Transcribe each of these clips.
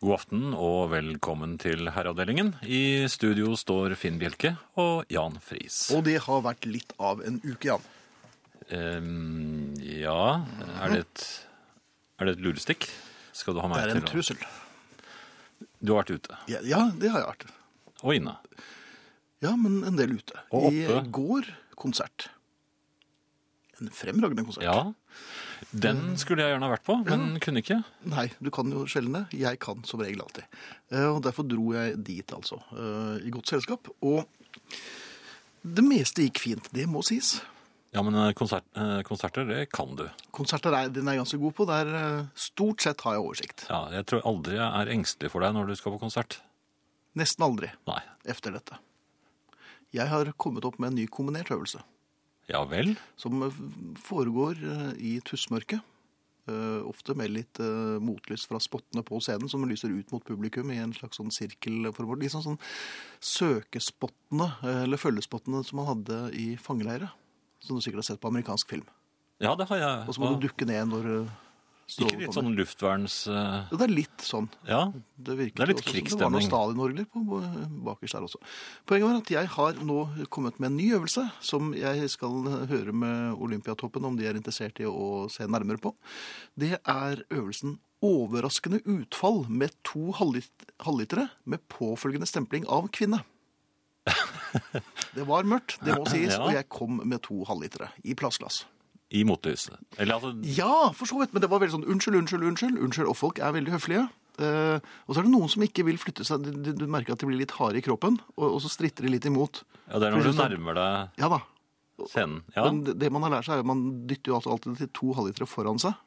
God aften og velkommen til Herreavdelingen. I studio står Finn Bjelke og Jan Friis. Og det har vært litt av en uke, Jan. Um, ja, er det, et, er det et lurestikk? Skal du ha meg til? Det er en til trussel. Du har vært ute Ja, ja, det har jeg vært. og inne. Ja, men en del ute. Og oppe? I går konsert. En fremragende konsert. Ja, den skulle jeg gjerne ha vært på, men kunne ikke. Nei, du kan jo sjelden det. Jeg kan som regel alltid. Eh, Og derfor dro jeg dit, altså. eh, I godt selskap. Og det meste gikk fint, det må sies. Ja, men eh, konsert, konserter, det kan du. Konserter er den er jeg ganske god på. Der stort sett har jeg oversikt. Ja, jeg tror aldri jeg er engstelig for deg når du skal på konsert. Nesten aldri Nei. efter dette. Jeg har kommet opp med en ny kombinert øvelse. Ja vel? som eh, foregår eh, i tussmørket. Eh, Ofte med litt motlys fra spottene på scenen som lyser ut mot publikum i en slags sånn sirkelformål. Litt sånn, sånn søkespottene, eller følgespottene som man hadde i fangeleire. Som du sikkert har sett på amerikansk film. Ja, det har jeg. Og så må du dukke ned når Ikke litt sånn luftvern's... eh, Jo, Det er litt sånn. Ja, Det, virket Det er litt også som Det var noe noen Stalin-orgler på bakerst der også. Poenget var at jeg har nå kommet med en ny øvelse som jeg skal høre med Olympiatoppen om de er interessert i å se nærmere på. Det er øvelsen overraskende utfall med to halvlit- halvlitere med påfølgende stempling av kvinne. Det var mørkt, det må sies, og jeg kom med to halvlitere i plastglass. I motehuset. Eller altså, Ja, for så vidt, men det var veldig sånn unnskyld, unnskyld, unnskyld, unnskyld, og folk er veldig høflige. Eh, og så er det noen som ikke vil flytte seg, du, du, du merker at de blir litt harde i kroppen, og, og så stritter de litt imot. ja, det er når du sånn- nærmer deg Ja da, scenen. Ja, men det, det man har lært seg er at man dytter jo alltid til to halvlitere foran seg,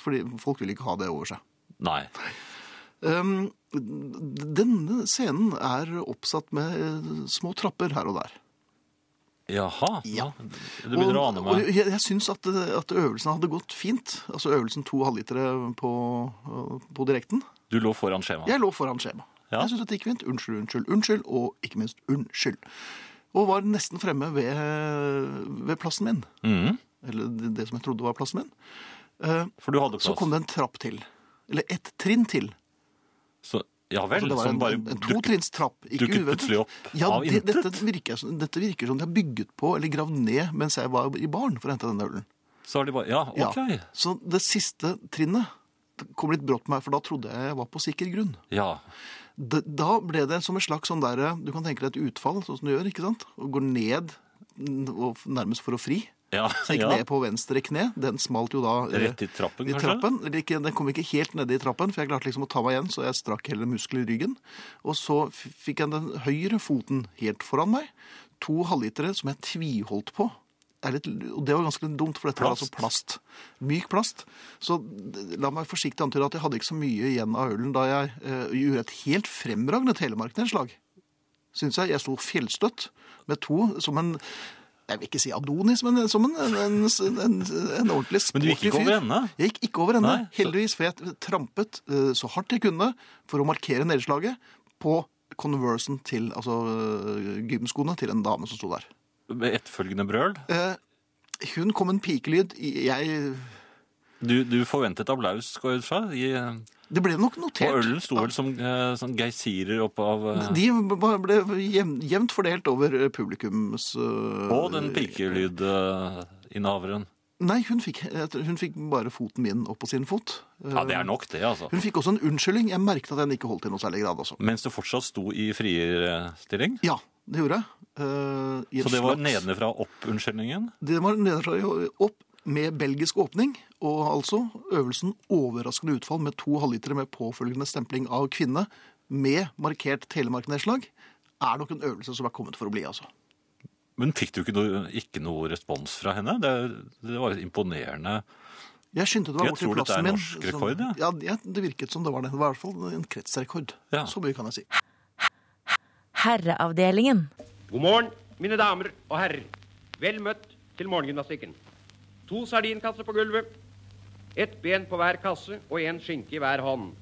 fordi folk vil ikke ha det over seg. nei. Um, denne scenen er oppsatt med eh, små trapper her og der. Jaha, Ja. du begynner å ane og meg. jeg, jeg syns at, at øvelsen hadde gått fint. Altså øvelsen to halvlitere på, på direkten. Du lå foran skjema. Jeg lå foran skjema. Ja. Jeg syns det gikk fint. Unnskyld, unnskyld, unnskyld, og ikke minst unnskyld. Og var nesten fremme ved, ved plassen min. Mm. Eller det, det som jeg trodde var plassen min. Eh, For du hadde Så kom det en trapp til. Eller et trinn til. Så, ja vel, Altså, det var som en, bare en, en totrinnstrapp. ikke dukket plutselig opp ja, av det, intet? dette, virker, dette virker som de har bygget på eller gravd ned mens jeg var i baren for å hente denne ølen. Så de bare Ja, Ja. Så det siste trinnet kom litt brått på meg, for da trodde jeg jeg var på sikker grunn. Ja. Da, da ble det som et slags sånn der, du kan tenke deg et utfall, sånn som du gjør, ikke sant? Og går ned, og nærmest for å fri. Ja. Så gikk ja. ned på venstre kne, den smalt jo da eh, Rett i trappen, i trappen. kanskje? den kom ikke helt nede i trappen, for jeg klarte liksom å ta meg igjen, så jeg strakk hele muskler i ryggen. Og så fikk jeg den høyre foten helt foran meg. To halvlitere som jeg tviholdt på. Litt, og det var ganske dumt, for dette var altså plast. Myk plast. Så la meg forsiktig antyde at jeg hadde ikke så mye igjen av ølen da jeg uh, gjorde et helt fremragende telemarknedslag. Syns jeg. Jeg sto fjellstøtt med to som en jeg vil ikke si Adonis, men som en, en, en, en, en ordentlig sporty fyr. Men du gikk ikke over ende? Jeg gikk ikke over ende, heldigvis, for jeg trampet eh, så hardt jeg kunne for å markere nedslaget på conversen til, altså gymskoene til en dame som sto der. Med ettfølgende brøl. Eh, hun kom en pikelyd. Jeg, Du, du forventet applaus, går jeg ut fra. I, det ble nok notert. og ølen sto vel som uh, sånn geysirer opp av uh... De ble jevnt, fordelt over eh, publikums... uh, Og den pikelydinnehaveren. Nei, hun fikk, hun fikk bare foten min opp på sin fot. Ja, det er nok det, altså. Hun fikk også en unnskyldning. Jeg merket at den ikke holdt i noe særlig grad også. Mens du fortsatt sto i frierstilling. Ja, det gjorde jeg. Uh, Så det var slags- nedenfra opp-unnskyldningen? Det var nedenfra opp med belgisk åpning, og altså øvelsen overraskende utfall med to halvlitere med påfølgende stempling av kvinne med markert telemarknedslag, er nok en øvelse som er kommet for å bli, altså. Men fikk du ikke noe, ikke noe respons fra henne? Det, det var imponerende. Jeg skyndte meg Jeg bort til tror dette er plassen min. norsk rekord, som- Ja, ja, det virket som det var det. Det var i hvert fall en kretsrekord. Ja. Så mye kan jeg si. Herreavdelingen. God morgen, mine damer og herrer. Vel møtt til morgengymnastikken. To sardinkasser på gulvet. Ett ben på hver kasse og en skinke i hver hånd.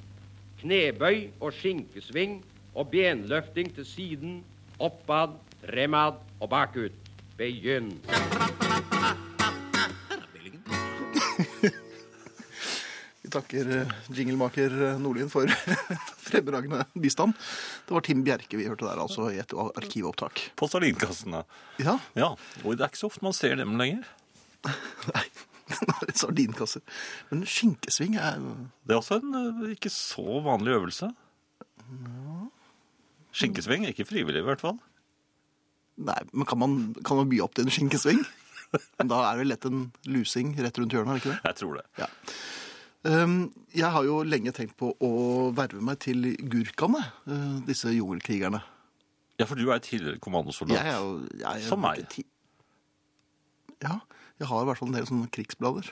Knebøy og skinkesving og benløfting til siden, oppad, remad og bakut. Begynn. Vi takker eh, jinglemaker eh, Nordlien for fremragende bistand. Det var Tim Bjerke vi hørte der, altså, i et arkivopptak. På sardinkassene. Ja, Ja, og det er ikke så ofte man ser dem lenger. nei, sardinkasser. Men skinkesving er Det er også en eh, ikke så vanlig øvelse. Skinkesving, ikke frivillig i hvert fall. Nei, men kan man, kan man by opp til en skinkesving? Men Da er det lett en lusing rett rundt hjørnet, er det ikke det? Jeg tror det. Ja. Um, jeg har jo lenge tenkt på å verve meg til gurkene uh, disse jungelkrigerne. Ja, for du er tidligere kommandosoldat. Jeg er jo... Jeg er Som meg. Ja, jeg har i hvert fall en del sånne krigsblader.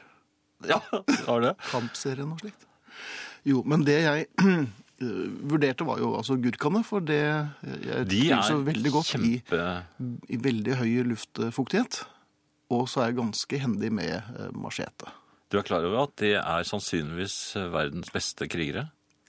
Ja, har det. Kampserien og slikt. Jo, men det jeg uh, vurderte var jo altså gurkane, for det jeg De er så veldig godt kjempe... i veldig høy luftfuktighet. Og så er jeg ganske hendig med uh, machete. Du er klar over at de er sannsynligvis verdens beste krigere?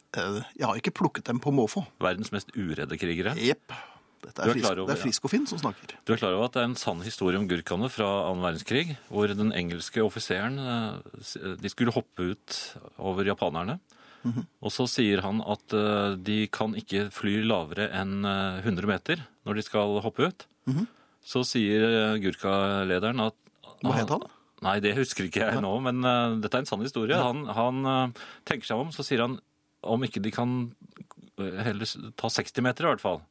Jeg har ikke plukket dem på måfå. Verdens mest uredde krigere? Jepp. Dette er, frisk, over, det er ja. Frisk og Finn som snakker. Du er klar over at det er en sann historie om gurkane fra annen verdenskrig, hvor den engelske offiseren eh, de skulle hoppe ut over japanerne. Mhm. Og så sier han at eh, de kan ikke fly lavere enn eh, 100 meter når de skal hoppe ut. Mhm. Så sier eh, gurkalederen at Hva het han? Nei, det husker ikke jeg nå, men uh, dette er en sann historie. Han, han uh, tenker seg om, så sier han om ikke de kan eh, heller ta 60 meter i hvert fall.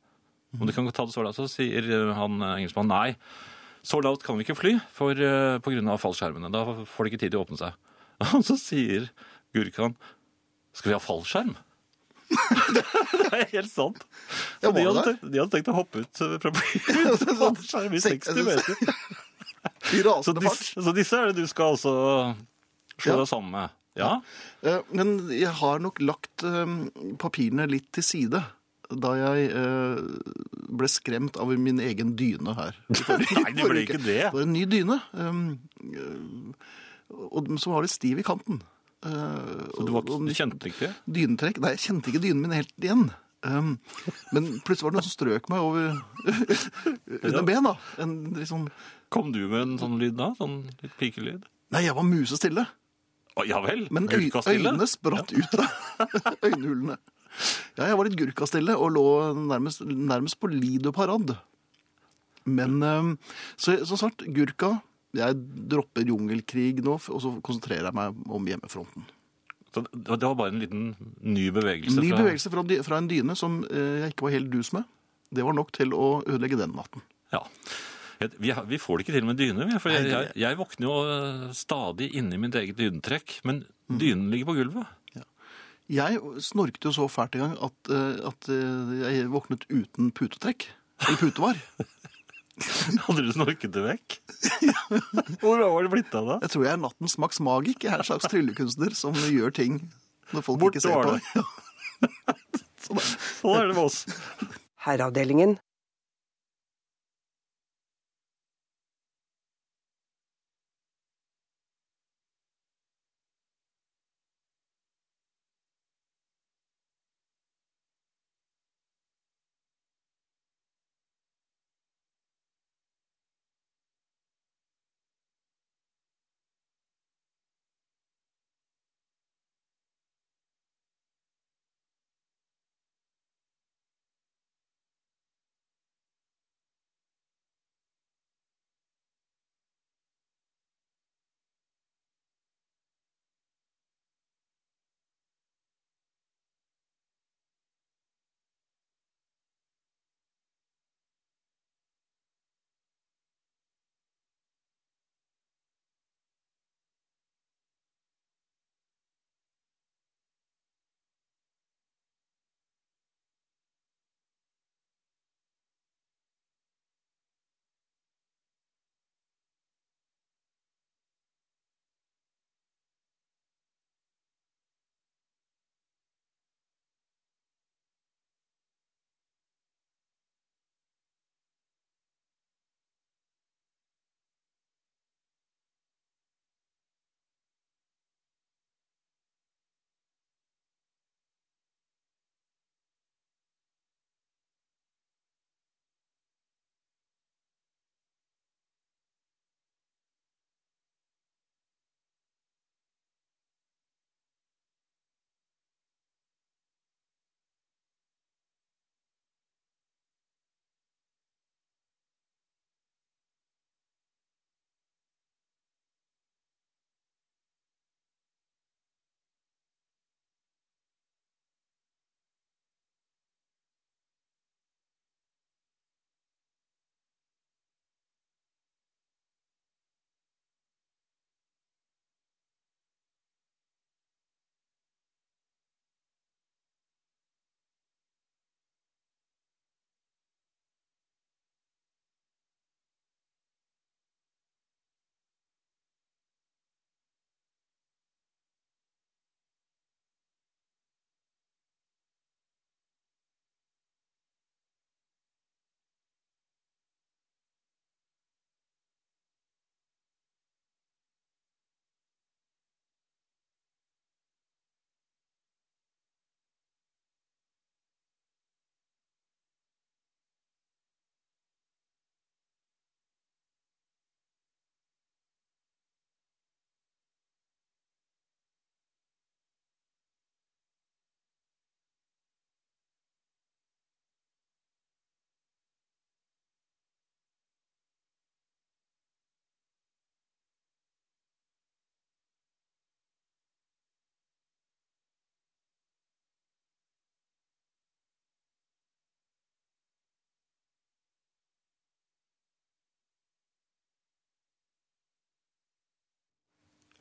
Om de kan ta det så lavt, så sier eh, han eh, engelskmannen nei. Så lavt kan vi ikke fly for, eh, på grunn av fallskjermene. Da får de ikke tid til å åpne seg. Og så sier Gurkan skal vi ha fallskjerm? det er helt sant. Så de, hadde tenkt, de hadde tenkt å hoppe ut fra flyet fallskjerm i 60 meter. I Så, disse, så disse er det du skal altså slå Ja. deg sammen med? Ja. Men jeg har nok lagt papirene litt til side da jeg eh, ble skremt av min egen dyne her. forrige- Nei, det ble ikke det. Det var en ny dyne. Um, eh, og som var litt stiv i kanten. Eh, Så du, var, og- du kjente ikke? dynetrekk. Nei, jeg kjente ikke dynen min helt igjen. Um, men plutselig var det noen som strøk meg over under ben. da. En, sånn, Kom du med en sånn lyd da? Sånn litt pikelyd? nei, jeg var musestille. Ja vel? Men øy, øynene spratt ut av øynehulene. Ja, jeg var litt gurkastille og lå nærmest, nærmest på Lido parad. Men um, så, som sagt, gurka Jeg dropper jungelkrig nå, og så konsentrerer jeg meg om hjemmefronten. Så det var bare en liten ny bevegelse? Ny fra- bevegelse fra, fra en dyne som eh, jeg ikke var helt dus med. Det var nok til å ødelegge den natten. Ja. Vi, vi får det ikke til med dyne. For jeg, jeg, jeg våkner jo eh, stadig inni mitt eget dynetrekk. Men Mm. dynen ligger på gulvet. Jeg snorket jo så fælt en gang at, eh, at eh, jeg våknet uten putetrekk. Eller putevar. Hadde du snorket det vekk? Hvor var det blitt av da? Jeg tror jeg er nattens Max Magik. Jeg er en slags tryllekunstner som gjør ting når folk Bort, ikke ser var på. det. Sånn er det med oss. Herreavdelingen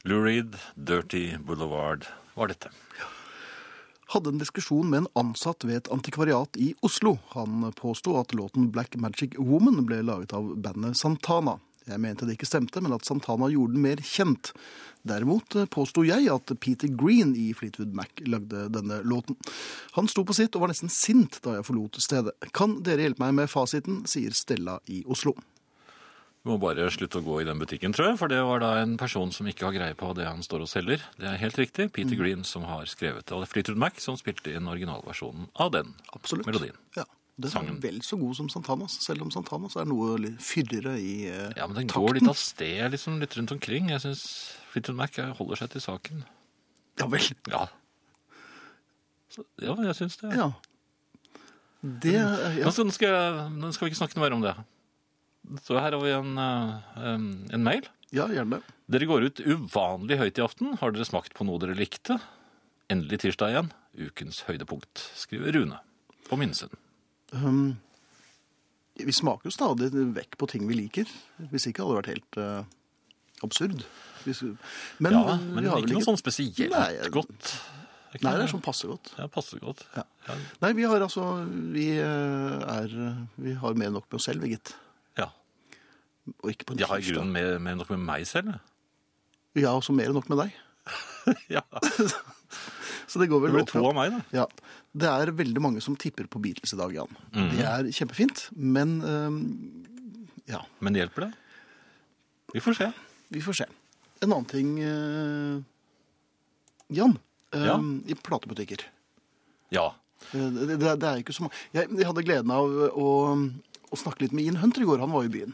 Lou Reed, Dirty Boulevard var dette. Hadde en diskusjon med en ansatt ved et antikvariat i Oslo. Han påsto at låten Black Magic Woman ble laget av bandet Santana. Jeg mente det ikke stemte, men at Santana gjorde den mer kjent. Derimot påsto jeg at Peter Green i Fleetwood Mac lagde denne låten. Han sto på sitt og var nesten sint da jeg forlot stedet. Kan dere hjelpe meg med fasiten, sier Stella i Oslo. Du må bare slutte å gå i den butikken, tror jeg, for det var da en person som ikke har greie på det han står og selger. Det er helt riktig. Peter Green som har skrevet det. Og det er Fleetwood Mac som spilte inn originalversjonen av den Absolutt. melodien. Ja. Den er vel så god som Santanas, selv om Santanas er noe fyrere i eh, Ja, men den takten. går litt av sted, liksom, litt rundt omkring. Jeg syns Fleetwood Mac holder seg til saken. Ja vel. Ja. Så, ja, jeg syns det. Ja. Det ja. Nå skal, nå skal vi ikke snakke noe mer om det. Så her har vi en, eh, en, mail. ja, gjerne. Dere går ut uvanlig høyt i aften. Har dere smakt på noe dere likte? Endelig tirsdag igjen. Ukens høydepunkt, skriver Rune på Minnesund. Um, vi smaker jo stadig vekk på ting vi liker. Hvis ikke hadde det vært helt uh, absurd. Hvis, men, Ja, men vi har ikke noe sånn spesielt Nei, jeg- godt. Ikke Nei, det er sånn passe godt. Ja, passer godt. Ja. Ja. Nei, vi har altså Vi eh, er Vi har mer enn nok med oss selv, vi, gitt. Og ikke på en Jeg har i tirsdag. grunnen mer, mer nok med meg selv. Ja, også mer enn nok med deg. Ja. Så det går Det vel blir to av meg, da. Ja. Det er veldig mange som tipper på Beatles i dag, Jan. Mhm. Det er kjempefint, men eh, ja, Men hjelper det? Vi får se. vi får se. En annen ting, eh, Jan. eh, Ja. I platebutikker. Ja. Det, det, det er ikke så mange. Jeg, jeg hadde gleden av å, å snakke litt med Ian Hunter i går. Han var i byen.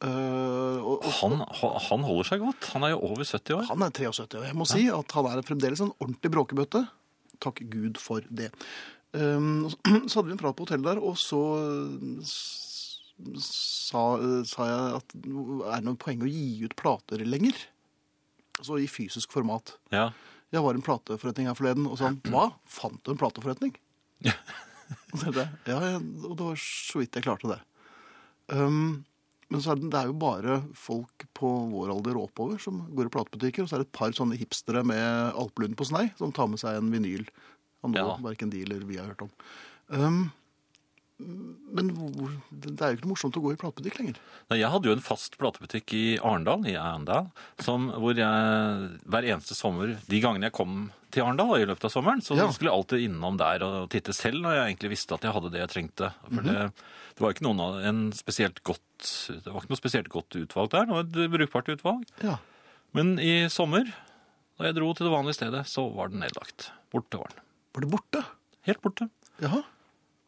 Eh, og, og Han, han holder seg godt. Han er jo over 70 år. han er 73, og jeg må si at han er fremdeles en ordentlig bråkebøtte. Takk Gud for det. Um, så hadde vi en prat på hotellet der, og så sa, sa jeg at er det noe poeng å gi ut plater lenger? Altså i fysisk format. Ja. Jeg var i en plateforretning her forleden, og sa han, hva? Fant du en plateforretning? Og det, ja, ja, og det var så vidt jeg klarte det. Um, men så er det, det er jo bare folk på vår alder og oppover som går i platebutikker, og så er det et par sånne hipstere med alpelund på snei som tar med seg en vinyl. Av noe Ja. verken de eller vi har hørt om. Um, men det er jo ikke noe morsomt å gå i platebutikk lenger. Nei, Jeg hadde jo en fast platebutikk i Arendal, i Arendal, som, hvor jeg hver eneste sommer, de gangene jeg kom til Arendal i løpet av sommeren, så Ja. skulle jeg alltid innom der og titte selv når jeg egentlig visste at jeg hadde det jeg trengte. For det, det var ikke noen en spesielt godt, det var ikke noe spesielt godt utvalg der, det var et brukbart utvalg. Ja. Men i sommer, da jeg dro til det vanlige stedet, så var den nedlagt. Borte var den. Var det borte? Helt borte. Jaha.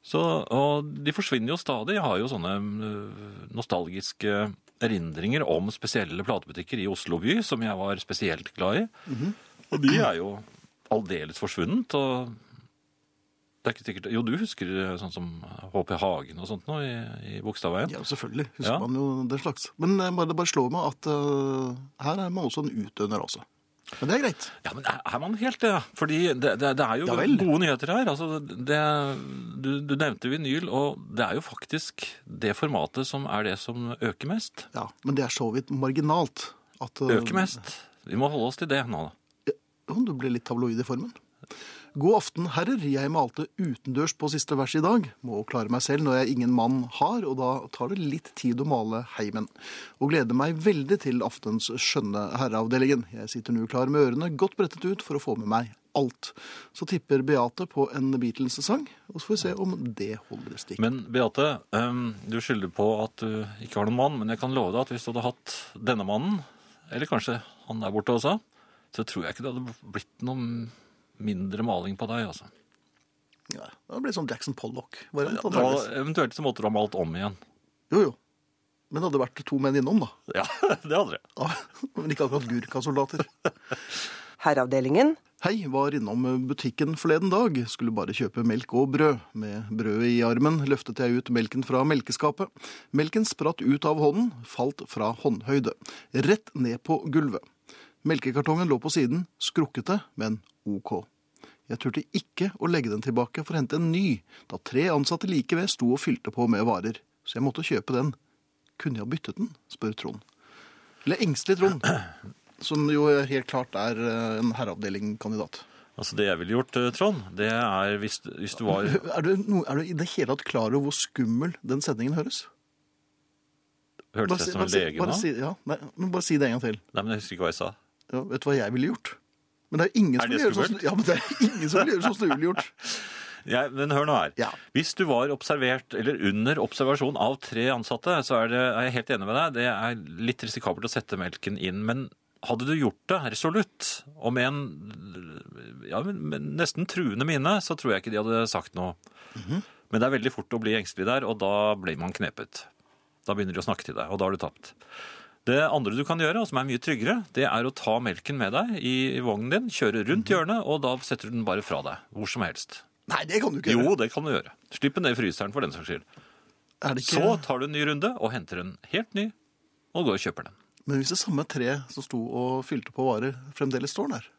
Så, og de forsvinner jo stadig. Jeg har jo sånne øh, nostalgiske erindringer om spesielle platebutikker i Oslo by, som jeg var spesielt glad i. Og de er jo aldeles forsvunnet. Og det er ikke sikkert Jo, du husker sånn som HP Hagen og sånt nå i, i Bogstadveien? Ja, selvfølgelig. Husker Ja. man jo den slags. Men eh, bare, det bare slår meg at uh, her er man også en utønder også. Men det er greit. Ja, men er man helt det? Fordi det, det, det er jo Ja gode nyheter her. Altså, det, du, du nevnte vinyl, og det er jo faktisk det formatet som er det som øker mest. Ja, Men det er så vidt marginalt. At, eh, Øker mest. Vi må holde oss til det nå. da. Ja, du ble litt tabloid i formen. God aften, herrer. Jeg malte utendørs på siste vers i dag. Må klare meg selv når jeg ingen mann har, og da tar det litt tid å male heimen. Og gleder meg veldig til aftens skjønne herreavdelingen. Jeg sitter nå klar med ørene godt brettet ut for å få med meg alt. Så tipper Beate på en Beatles-sang, og så får vi se om det holder stikk. Men Beate, du skylder på at du ikke har noen mann, men jeg kan love deg at hvis du hadde hatt denne mannen, eller kanskje han der borte også, så tror jeg ikke det hadde blitt noe mindre maling på deg. altså. Ja, det blir sånn Jackson Pollock-variant. Antageligvis. eventuelt så måtte du ha malt om igjen. Jo, jo. Men det hadde vært to menn innom, da. Ja, det hadde det. Ja, men ikke akkurat Gurka-soldater. Herreavdelingen. Hei, var innom butikken forleden dag. Skulle bare kjøpe melk og brød. Med brødet i armen løftet jeg ut melken fra melkeskapet. Melken spratt ut av hånden, falt fra håndhøyde. Rett ned på gulvet. Melkekartongen lå på siden, skrukkete, men ok. Jeg turte ikke å legge den tilbake for å hente en ny, da tre ansatte like ved sto og fylte på med varer. Så jeg måtte kjøpe den. Kunne jeg ha byttet den? spør Trond. Eller engstelig Trond. som jo helt klart er eh, en herreavdeling-kandidat. Altså Det jeg ville gjort, eh, Trond, det er hvis, hvis du var Er du, no, er du i det hele tatt klar over hvor skummel den setningen høres? Hørtes jeg som en lege nå? si, ja, nei, men bare si det en gang til. Nei, men jeg husker ikke hva jeg sa. Ja, vet du hva jeg ville gjort? Men det er ingen som vil gjøre sånn ja, men det er ingen som vil gjøre sånn du ville gjort. Ja, men hør nå her. Ja. Hvis du var observert, eller under observasjon av tre ansatte, så er, det, er jeg helt enig med deg. Det er litt risikabelt å sette melken inn. Men hadde du gjort det resolutt, og med en ja, nesten truende mine, så tror jeg ikke de hadde sagt noe. Men det er veldig fort å bli engstelig der, og da blir man knepet. Da begynner de å snakke til deg, og da har du tapt. Det andre du kan gjøre, og som er mye tryggere, det er å ta melken med deg i, i vognen din, kjøre rundt hjørnet, og da setter du den bare fra deg, hvor som helst. Nei, det kan du ikke Jo, det kan du gjøre. Slipp den ned i fryseren for den saks skyld. Det ikke... Så tar du en ny runde og henter en helt ny, og går og kjøper den. Men hvis det samme tre som sto og fylte på varer, fremdeles står der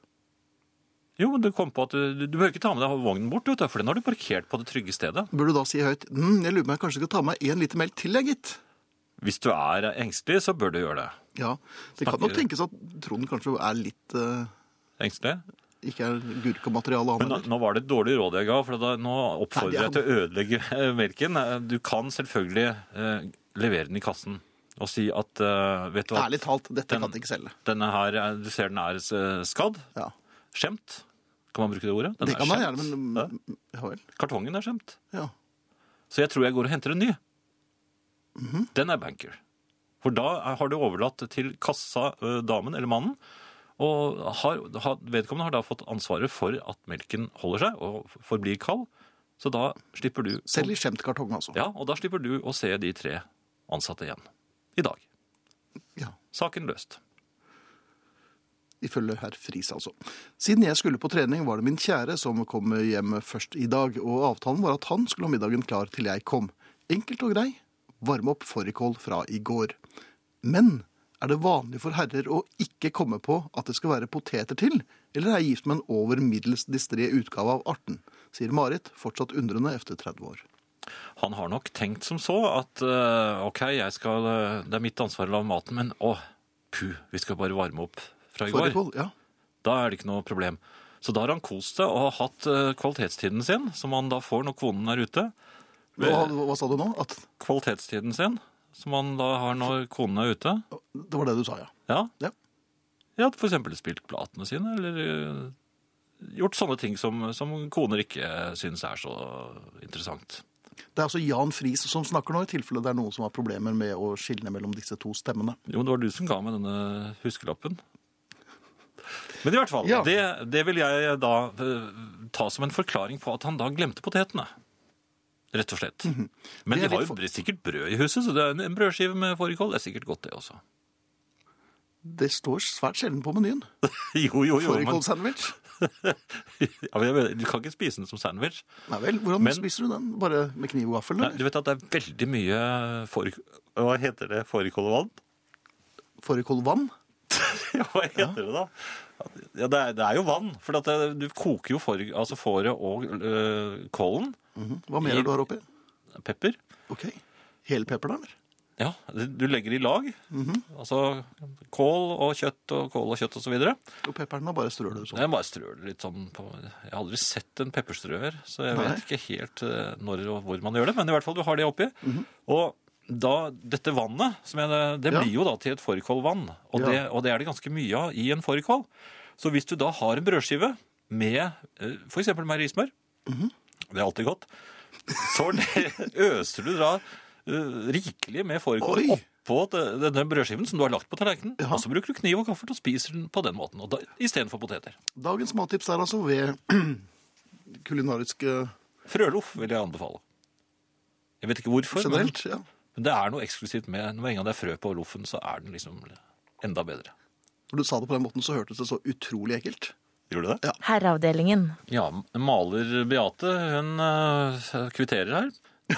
Jo, men du kom på at du, du, behøver ikke ta med deg vognen bort, du, for den har du parkert på det trygge stedet. Bør du da si høyt mm, jeg lurer på om jeg kanskje skal ta med én liter melk til, jeg, gitt? Hvis du er engstelig, så bør du gjøre det. Ja, Det kan nok tenkes at Trond kanskje er litt uh, Engstelig? Ikke er gurkemateriale, han heller. nå var det et dårlig råd jeg ga, for da, nå oppfordrer Nei, jeg til å ødelegge eh, melken. Eh, Du kan selvfølgelig uh, levere den i kassen og si at uh, vet du hva, Ærlig talt, dette Den- kan jeg ikke selge. denne her, du ser den er skadd, Ja, skjemt. Kan man bruke det ordet? Den Det er kan man gjerne, men ja. Kartongen er skjemt. Ja. Så jeg tror jeg går og henter en ny. Mhm. Den er banker. For da har du overlatt til kassa damen eller mannen, og har, vedkommende har da fått ansvaret for at melken holder seg og forblir kald. Så da slipper du Selv i skjemt kartong, altså. Ja, og da slipper du å se de tre ansatte igjen. I dag. Ja. Saken løst. Ifølge herr Friis, altså. Siden jeg skulle på trening, var det min kjære som kom hjem først i dag, og avtalen var at han skulle ha middagen klar til jeg kom. Enkelt og grei. Varme opp fårikål fra i går. Men er det vanlig for herrer å ikke komme på at det skal være poteter til, eller er gift med en over middels distré utgave av arten? Sier Marit, fortsatt undrende efter 30 år. Han har nok tenkt som så at ø, ok, jeg skal, ø, det er mitt ansvar å lage maten, men å, puh, vi skal bare varme opp fra i går. Ja. Da er det ikke noe problem. Så da har han kost seg og hatt eh, kvalitetstiden sin, som han da får når konen er ute. Hva, hva sa du nå? At Kvalitetstiden sin, som han da har når konen er ute. det var det du sa, ja. Ja. Ja. Ja, for eksempel spilt platene sine, eller eh, gjort sånne ting som, som koner ikke syns er så interessant. Det er altså Jan Friis som snakker nå, i tilfelle det er noen som har problemer med å skille mellom disse to stemmene. Jo, men det var du som ga meg denne huskelappen. Men i hvert fall, Ja. det, det vil jeg da eh, ta som en forklaring på at han da glemte potetene. Rett og slett. Men -hmm. Men de har jo for- sikkert brød i huset, så det er en- en brødskive med fårikål. Er sikkert godt, det også. Det står svært sjelden på menyen. Jo, jo, jo. Fårikålsandwich. ja, du kan ikke spise den som sandwich. Nei vel, hvordan Men- spiser du den? Bare med kniv og gaffel? Du vet at det er veldig mye fårikål... Hva heter det? Fårikål og vann? Fårikålvann? Ja, hva heter det da? Ja, det er, det er jo vann. For det, du koker jo får, altså fåret og øh, kålen. Mhm. Hva mer I- er du har oppi? Pepper. Ok. Hele pepperen, eller? Ja, du legger i lag. Altså kål og kjøtt og kål og kjøtt og så videre. Og pepperen da bare strør du sånn. Jeg bare strør det litt sånn på Jeg har aldri sett en pepperstrøer, så jeg Nei. vet ikke helt eh, når og hvor man gjør det. Men i hvert fall, du har det oppi. Og da, dette vannet, som jeg, det blir jo da til et fårikålvann. Og, Ja. det, og det er det ganske mye av i en fårikål. Så hvis du da har en brødskive med f.eks. for eksempel -hmm. det er alltid godt, så øser du da eh, rikelig med fårikål oppå denne brødskiven som du har lagt på tallerkenen. Ja. Og så bruker du kniv og gaffel og spiser den på den måten, da, istedenfor poteter. Dagens mattips er altså ved kulinariske Frøloff vil jeg anbefale. Jeg vet ikke hvorfor, men. Ja. Men det er noe eksklusivt med Når en gang det er frø på loffen, så er den liksom enda bedre. Når du sa det på den måten, så hørtes det så utrolig ekkelt. Gjorde du det? Ja. Herreavdelingen. Ja, maler Beate, hun øh, kvitterer her.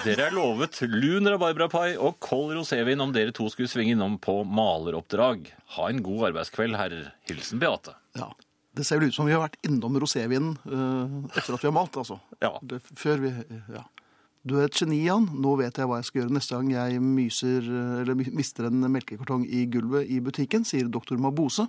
Dere er lovet lun rabarbrapai og kold rosévin om dere to skulle svinge innom på maleroppdrag. Ha en god arbeidskveld, herr. Hilsen Beate. Ja. Det ser vel ut som vi har vært innom rosévinen uh, etter at vi har malt, altså. Ja. Det, før vi Ja. Du er et geni, Jan. Nå vet jeg hva jeg skal gjøre neste gang jeg myser, eh, eller mister en melkekartong i gulvet i butikken, sier doktor Mabose.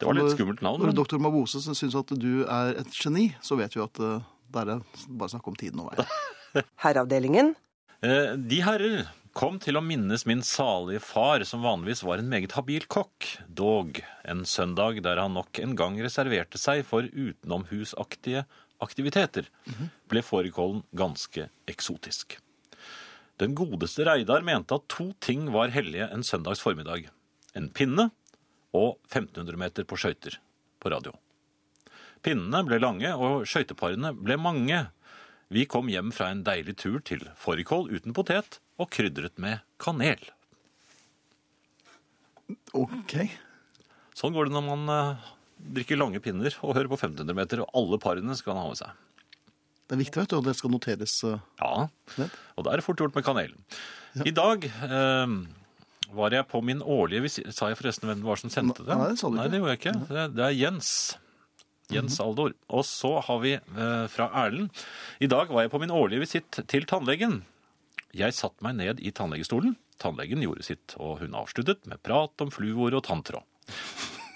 Det var litt skummelt navn. Når men- doktor Mabose syns at du er et geni, så vet vi at eh, det er det bare snakk om tiden og veien. Herreavdelingen. Eh, De herrer kom til å minnes min salige far, som vanligvis var en meget habil kokk, dog en søndag der han nok en gang reserverte seg for utenomhusaktige aktiviteter, ble fårikålen ganske eksotisk. Den godeste Reidar mente at to ting var hellige en søndags formiddag. En pinne og 1500 meter på skøyter på radio. Pinnene ble lange, og skøyteparene ble mange. Vi kom hjem fra en deilig tur til fårikål uten potet og krydret med kanel. Ok. Sånn går det når man drikker lange pinner og hører på 1500 meter, og alle parene skal han ha med seg. Det er viktig, vet du, og det skal noteres. eh, Ja, og da er det fort gjort med kanel. I dag eh, var jeg på min årlige visitt. Sa jeg forresten hvem det var som sendte det? Nei, det sa du Nei, det gjorde jeg ikke. Det, det er Jens. Jens Aldor. Og så har vi eh, fra Erlend. I dag var jeg på min årlige visitt til tannlegen. Jeg satte meg ned i tannlegestolen. Tannlegen gjorde sitt, og hun avsluttet med prat om fluor og tanntråd.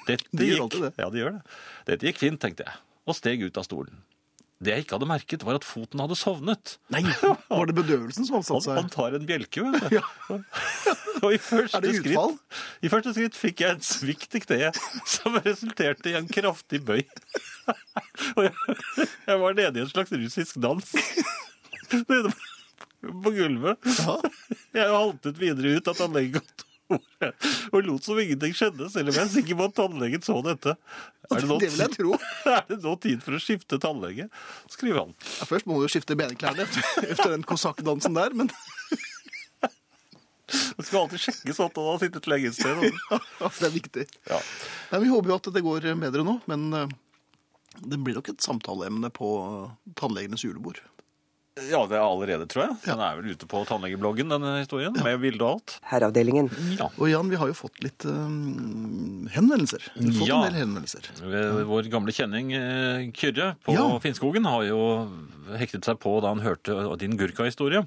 Dette De gikk, det. Ja, de gjør det. Dette gikk fint, tenkte jeg, og steg ut av stolen. Det jeg ikke hadde merket, var at foten hadde sovnet. Nei, var det bedøvelsen som hadde satt seg? han tar en bjelke, vet du. Og i første, skritt, I første skritt fikk jeg en svikt i kneet som resulterte i en kraftig bøy. Og jeg, jeg var nede i en slags russisk dans. På gulvet. Jeg haltet videre ut av tannlegekontoret og lot som ingenting skjedde, selv om jeg er sikker på at tannlegen så dette. Er det, nå, Det vil jeg tro. er det nå tid for å skifte tannlege? skriver han. Ja, først må du jo skifte benklærne efter, efter den kosakkdansen der, men Det skal alltid sjekkes at han har sittet lenge et sted. ja, det er viktig. Ja. Nei, vi håper jo at det går bedre nå, men eh, det blir nok et samtaleemne på eh, tannlegenes julebord. Ja, det er allerede, tror jeg. Den er vel ute på tannlegebloggen, denne historien, med bilde og alt. Herreavdelingen. Ja. Og Jan, vi har jo fått litt um, henvendelser. Vi har fått Ja. en del henvendelser. Vår gamle kjenning eh, Kyrre på Ja. Finnskogen har jo hektet seg på da han hørte din Gurka-historie.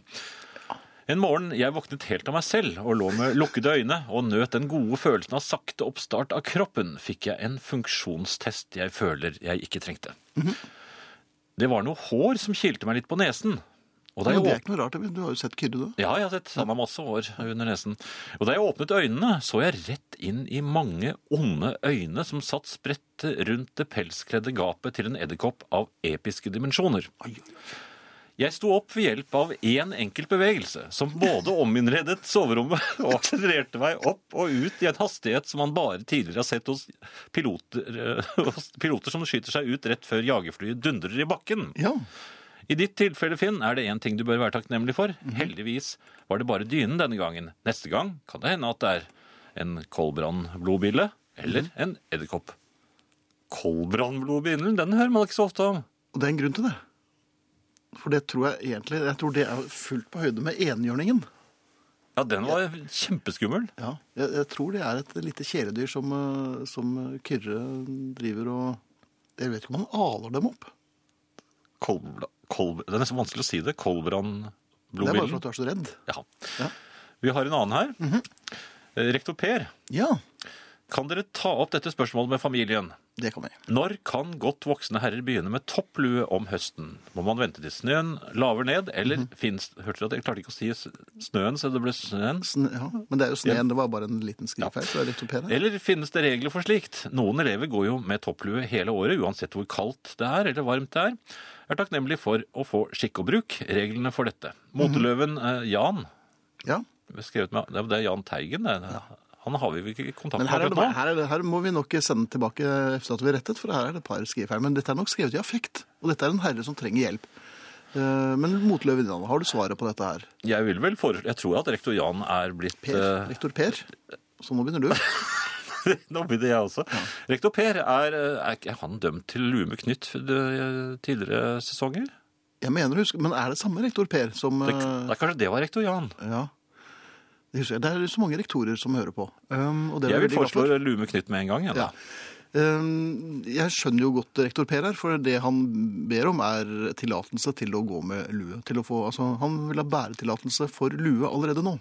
En morgen jeg våknet helt av meg selv og lå med lukkede øyne og nøt den gode følelsen av sakte oppstart av kroppen, fikk jeg en funksjonstest jeg føler jeg ikke trengte. Mhm. Det var noe hår som kilte meg litt på nesen. Og da Men det er ikke noe rart, du har jo sett Kyrre, du. Ja, jeg har sett han har masse hår under nesen. Og da jeg åpnet øynene, så jeg rett inn i mange onde øyne som satt spredt rundt det pelskledde gapet til en edderkopp av episke dimensjoner. Jeg sto opp ved hjelp av én enkelt bevegelse, som både ominnredet soverommet og akselererte meg opp og ut i en hastighet som man bare tidligere har sett hos piloter, hos piloter som skyter seg ut rett før jagerflyet dundrer i bakken. Ja. I ditt tilfelle, Finn, er det én ting du bør være takknemlig for. Heldigvis var det bare dynen denne gangen. Neste gang kan det hende at det er en koldbrannblodbille eller en edderkopp. Koldbrannblodbillen, den hører man ikke så ofte om. Og det er en grunn til det. For det tror jeg egentlig Jeg tror det er fullt på høyde med enhjørningen. Ja, den var kjempeskummel. Ja, jeg, jeg tror det er et lite kjæledyr som, eh, som Kyrre driver og Jeg vet ikke om han aler dem opp. Kolbra, kolb, det er nesten vanskelig å si det. Det er bare for at du er så redd. Ja. Ja. Vi har en annen her. Eh, Rektor Per, Ja, kan dere ta opp dette spørsmålet med familien? det kan vi. Når kan godt voksne herrer begynne med topplue om høsten? Må man vente til snøen laver ned, eller mm -hmm. fins Hørte du at jeg klarte ikke å si snøen, så det ble snøen? Sn ja. Men det er jo sneen. Det var bare en liten skrivefeil. Så er det rektor Per her. Eller finnes det regler for slikt? Noen elever går jo med topplue hele året, uansett hvor kaldt det er eller varmt det er. Jeg Er takknemlig for å få skikk og bruk. Reglene for dette. Moteløven eh, Jan, Ja. skrevet med, det er Jan Teigen, det. Han har vi vel ikke kontakt med akkurat nå. her, er det, her må vi nok sende tilbake efter at vi rettet, for her er det et par skrivefeil. Men dette er nok skrevet i affekt. Og dette er en herre som trenger hjelp. Eh, Men Motløven, Jan, har du svaret på dette her? Jeg vil vel foreslå Jeg tror at rektor Jan er blitt Per, eh, rektor Per. Så nå begynner du. Nå begynner jeg også. Rektor Per, er, er ikke han dømt til lue med knytt eh, tidligere sesonger? Jeg mener å huske, Men er det samme rektor Per som Det, eh, det er kanskje det var rektor Jan. Ja. Det husker jeg. Det er så mange rektorer som hører på. Um, er Jeg vil foreslå Lume knytt med en gang. Ja. Um, jeg skjønner jo godt rektor Per her, for det han ber om er tillatelse til å gå med lue. Få, altså, han vil ha bæretillatelse for lue allerede nå.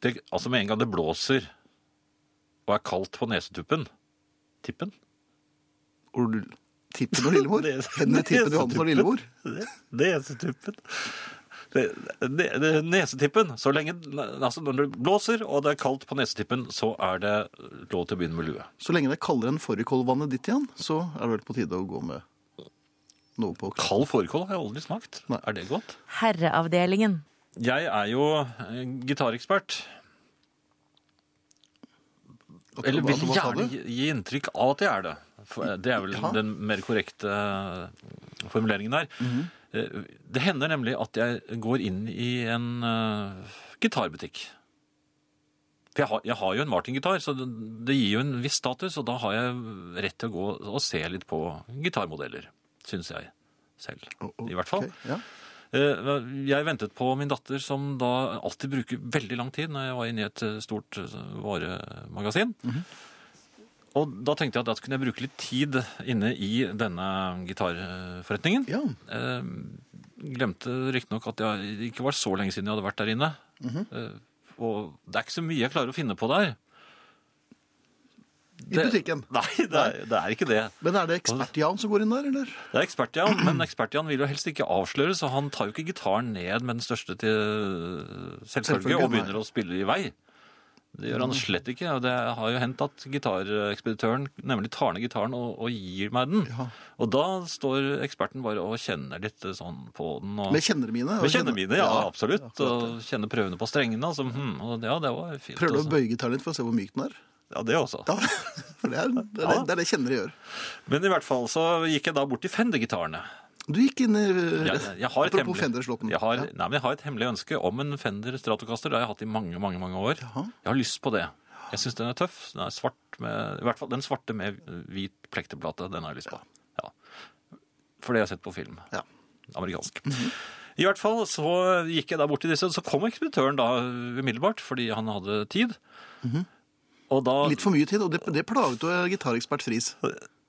Det, altså Med en gang det blåser og er kaldt på nesetuppen, Tippen? Or, Tippen og Lillemor? Nes- tippen Tippen hånden og Lillemor? Nesetippen. Det, det, det, nesetippen. Så lenge, altså når det blåser og det er kaldt på nesetippen, så er det lov til å begynne med lue. Så lenge det er kaldere enn fårikålvannet ditt igjen, så er det vel på tide å gå med noe på kroppen. Kald fårikål har jeg aldri smakt. Nei. Er det godt? Herreavdelingen. Jeg er jo eh, gitarekspert. Eller vil gjerne gi, inntrykk av at jeg er det. For eh, det er vel Ja. den mer korrekte eh, formuleringen der. Mm Eh, Det hender nemlig at jeg går inn i en uh, gitarbutikk. For jeg har, jeg har jo en Martin-gitar, så det, det gir jo en viss status, og da har jeg rett til å gå og se litt på gitarmodeller, syns jeg selv. I hvert fall. Okay, Ja. Eh, Jeg ventet på min datter, som da alltid bruker veldig lang tid når jeg var inne i et eh, stort varemagasin. varemagasin. Mhm. Og da tenkte jeg at da kunne jeg bruke litt tid inne i denne gitarforretningen. ja. Eh, Glemte riktignok at jeg det ikke var så lenge siden jeg hadde vært der inne. Mhm. Eh, Og det er ikke så mye jeg klarer å finne på der. I butikken. Nei, det er, det er ikke det. Men er det ekspert-Jan som går inn der, eller? Det er ekspert-Jan, men ekspert-Jan vil jo helst ikke avsløre, så han tar jo ikke gitaren ned med den største til selvfølge Selvfølgelig, og nei. begynner å spille i vei. Det gjør han slett ikke, og det har jo hendt at gitarekspeditøren nemlig tar ned gitaren og, og gir meg den. Ja. Og da står eksperten bare og kjenner litt sånn på den. Og, Med kjennere mine? med kjennene mine, ja, absolutt. Ja, Og kjenner prøvene på strengene. Altså, hm, og ja, det var fint. Prøver du å altså. bøye gitaren litt for å se hvor myk den er? Ja, det også. Da, for det er det, er, det, det, er det kjennere gjør. Men i hvert fall så gikk jeg da bort til Fender-gitarene. Du gikk inn i Jeg, jeg har et Apropos Fender-slåtten. Jeg har, Ja. nei, men jeg har et hemmelig ønske om en Fender Stratocaster. Det har jeg hatt i mange, mange mange år. Jaha. Jeg har lyst på det. Jeg syns den er tøff. Den er svart med, I hvert fall den svarte med hvit plekteplate. Den har jeg lyst på. Ja. For det har sett på film. Ja. Amerikansk. I hvert fall så gikk jeg da bort til disse, så kom ekspeditøren da umiddelbart, fordi han hadde tid. Og da Litt for mye tid, og det, det plaget jo gitarekspert Friis.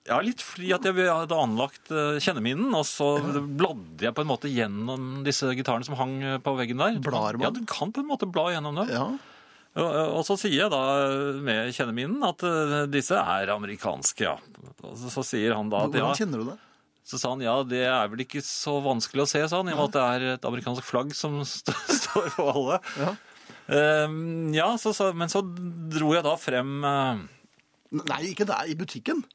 Ja, litt fordi at jeg hadde anlagt eh, kjenneminnen, og så bladde jeg på en måte gjennom disse gitarene som hang eh, på veggen der. Blar man? Ja, du kan på en måte bla gjennom dem. Ja. Og, og så sier jeg da med kjenneminnen at eh, disse er amerikanske, ja. Og så, så sier han da at ja, Hvordan kjenner du det? så sa han ja, det er vel ikke så vanskelig å se, sa han, i og med at det er et amerikansk flagg som st står på alle. Ja. um, ja, så, så, men så dro jeg da frem uh... Nei, ikke der, i butikken.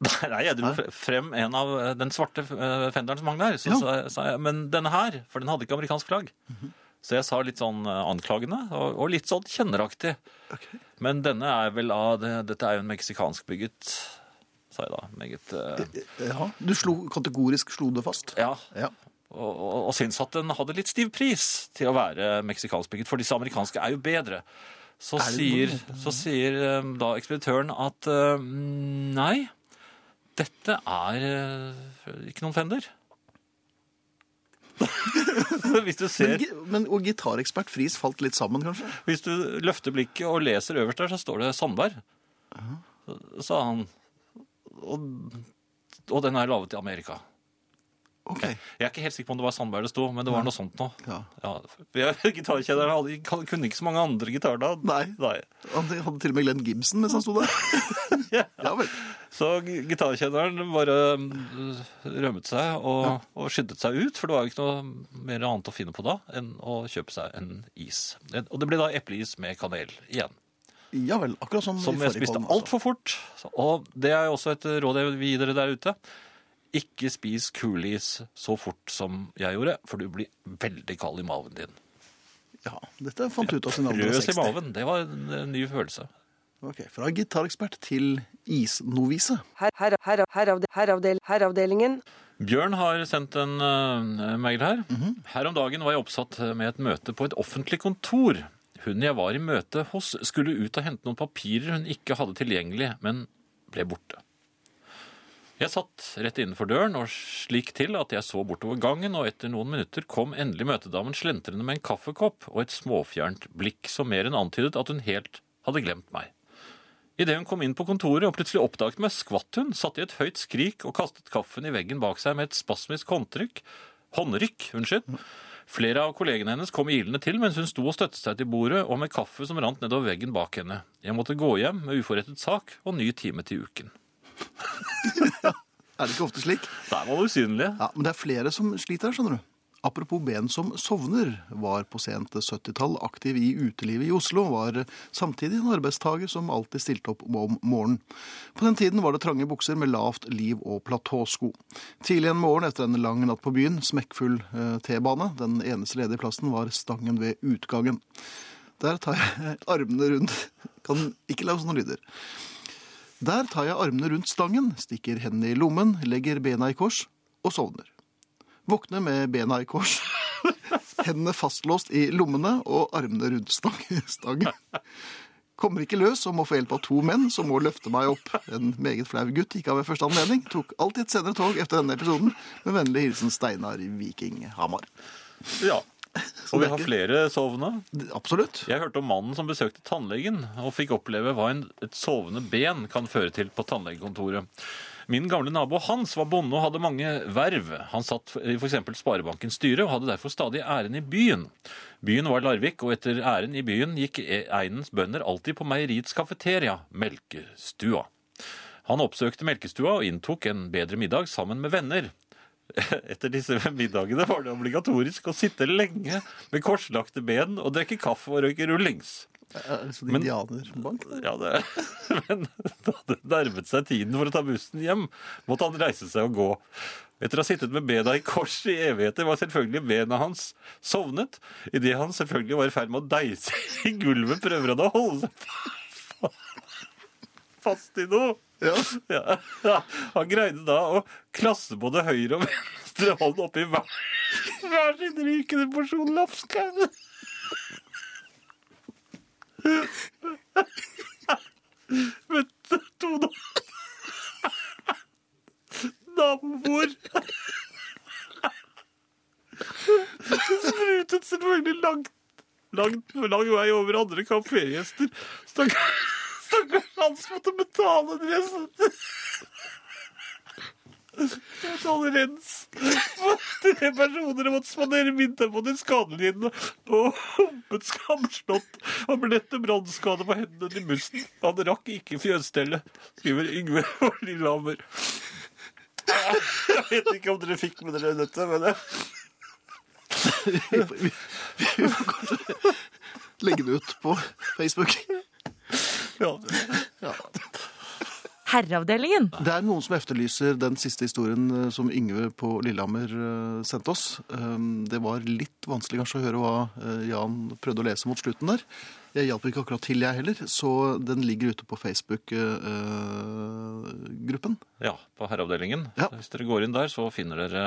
Nei, jeg dro fre- frem en av eh, den svarte eh, fenderen som hang der. Så Ja. sa, jeg- men denne her, for den hadde ikke amerikansk flagg. Så jeg sa litt sånn eh, anklagende, og, og litt sånn kjenneraktig. Okay. Men denne er vel av det, Dette er jo en meksikansk bygget, sa jeg da. Meget uh... Ja. Du slo, kategorisk slo det fast? Ja. Ja. Og, og, og syns at den hadde litt stiv pris til å være meksikansk bygget, for disse amerikanske er jo bedre. Så Er sier, så sier da ekspeditøren at uh, nei, dette er eh, ikke noen Fender. hvis, du ser, Men, men, og gitarekspert Friis falt litt sammen, kanskje? hvis du løfter blikket og leser øverst der, så står det Sandberg. Så, sa han. Og, og den er laget i Amerika. Ok. Jeg er ikke helt sikker på om det var Sandberg det sto, men det var noe sånt nå. Ja. Ja, jeg- kunne ikke så mange andre gitarer da. Nei. Nei. Han hadde til og med Glenn Gibson mens han sto der. Ja. Ja vel. Så gi- gitarkjenneren bare mm, rømmet seg og, og skyddet seg ut, for det var jo ikke noe mer annet å finne på da enn å kjøpe seg en is. Og det ble da epleis med kanel igjen, Ja vel, akkurat som, som jeg spiste altfor fort. Og det er jo også et råd jeg vil gi dere der ute. Ikke spis kulis så fort som jeg gjorde, for du blir veldig kald i maven din. Ja, dette fant du ut av sin alder 60. Frøs i maven, det var en en ny følelse. Ok, Fra gitarekspert til isnovise. Her, her, her, heravde, heravdel, heravdelingen. Bjørn har sendt en uh, mail her. Her om dagen var jeg oppsatt med et møte på et offentlig kontor. Hun jeg var i møte hos skulle ut og hente noen papirer hun ikke hadde tilgjengelig, men ble borte. Jeg satt rett innenfor døren og slik til at jeg så bortover gangen, og etter noen minutter kom endelig møtedamen slentrende med en kaffekopp og et småfjernt blikk som mer enn antydet at hun helt hadde glemt meg. Idet hun kom inn på kontoret og plutselig oppdaget meg, skvatt hun, satte i et høyt skrik og kastet kaffen i veggen bak seg med et spasmisk håndtrykk. Håndrykk, unnskyld. Flere av kollegene hennes kom ilende til mens hun sto og støttet seg til bordet og med kaffe som rant nedover veggen bak henne. Jeg måtte gå hjem med uforrettet sak og ny time til uken. Er det ikke ofte slik? Der var det usynlige. Ja, men det er flere som sliter her, skjønner du. Apropos ben som sovner, var på sent 70-tall aktiv i utelivet i Oslo, var samtidig en arbeidstager som alltid stilte opp om morgenen. På den tiden var det trange bukser med lavt liv og platåsko. Tidlig en morgen etter en lang natt på byen, smekkfull eh, T-bane, den eneste ledige plassen var stangen ved utgangen. Der tar jeg armene rundt Kan ikke lage sånne lyder. Der tar jeg armene rundt stangen, stikker hendene i lommen, legger bena i kors og sovner. Våkner med bena i kors, hendene fastlåst i lommene og armene rundt stangen. Kommer ikke løs og må få hjelp av to menn som må løfte meg opp. En meget flau gutt gikk av ved første anledning. Tok alltid et senere tog etter denne episoden. Med vennlig hilsen Steinar Viking Hamar. Ja. Og vi har flere sovende. Absolutt. Jeg hørte om mannen som besøkte tannlegen og fikk oppleve hva en, et sovende ben kan føre til på tannlegekontoret. Min gamle nabo Hans var bonde og hadde mange verv. Han satt i f.eks. Sparebankens styre og hadde derfor stadig æren i byen. Byen var Larvik, og etter æren i byen gikk einens bønder alltid på meieriets kafeteria, Melkestua. Han oppsøkte Melkestua og inntok en bedre middag sammen med venner. Etter disse middagene var det obligatorisk å sitte lenge med korslagte ben og drikke kaffe og røyke rullings. Sånn Men- indianerbank? Ja, det. Men da det nærmet seg tiden for å ta bussen hjem, måtte han reise seg og gå. Etter å ha sittet med bena i kors i evigheter, var selvfølgelig bena hans sovnet. Idet han selvfølgelig var i ferd med å deise i gulvet, prøver han å holde seg fast i noe. Ja. Ja. Han greide da å klasse både høyre og venstre hånd oppi hver, hver sin rykende porsjon lapskaus. Men da. Naboer Sprutet selvfølgelig langt, langt, lang vei over andre kafégjester. Stakkars stakkars Hans måtte betale dressen. Betale rens. Tre personer måtte spandere middag på de skadelidende og humpet skamslått og ble lette brannskade på hendene til musten. Han rakk ikke fjøsstellet, skriver Yngve og Lillehammer. Jeg vet ikke om dere fikk med dere dette, men vi får kanskje legge det ut på Facebook. Ja. Ja. Herreavdelingen. Det er noen som efterlyser den siste historien eh, som Yngve på Lillehammer eh, sendte oss. Um, Det var litt vanskelig kanskje å høre hva eh, Jan prøvde å lese mot slutten der. Jeg hjalp ikke akkurat til, jeg heller, så den ligger ute på Facebook-gruppen. Ja, på herreavdelingen. Ja. Hvis dere går inn der, så finner dere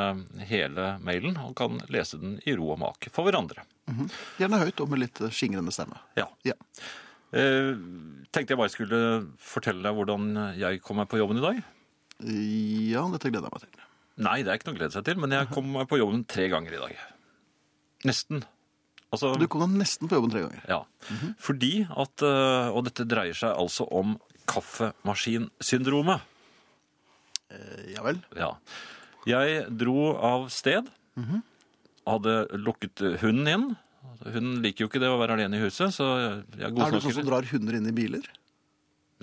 hele mailen og kan lese den i ro og mak for hverandre. Gjerne høyt og med litt skingrende stemme. Ja. Ja. Eh, tenkte jeg bare skulle fortelle deg hvordan jeg kom meg på jobben i dag. ja, dette gleder jeg meg til. Nei, det er ikke noe å glede seg til, men jeg kom meg på jobben tre ganger i dag. Nesten. Altså, Du kom deg nesten på jobben tre ganger. ja. Fordi at eh, Og dette dreier seg altså om kaffemaskinsyndromet. Eh, Ja vel. Ja. Jeg dro av sted. Hadde lukket hunden inn. Hun liker jo ikke det å være alene i huset, så jeg Er du sånn som drar hunder inn i biler?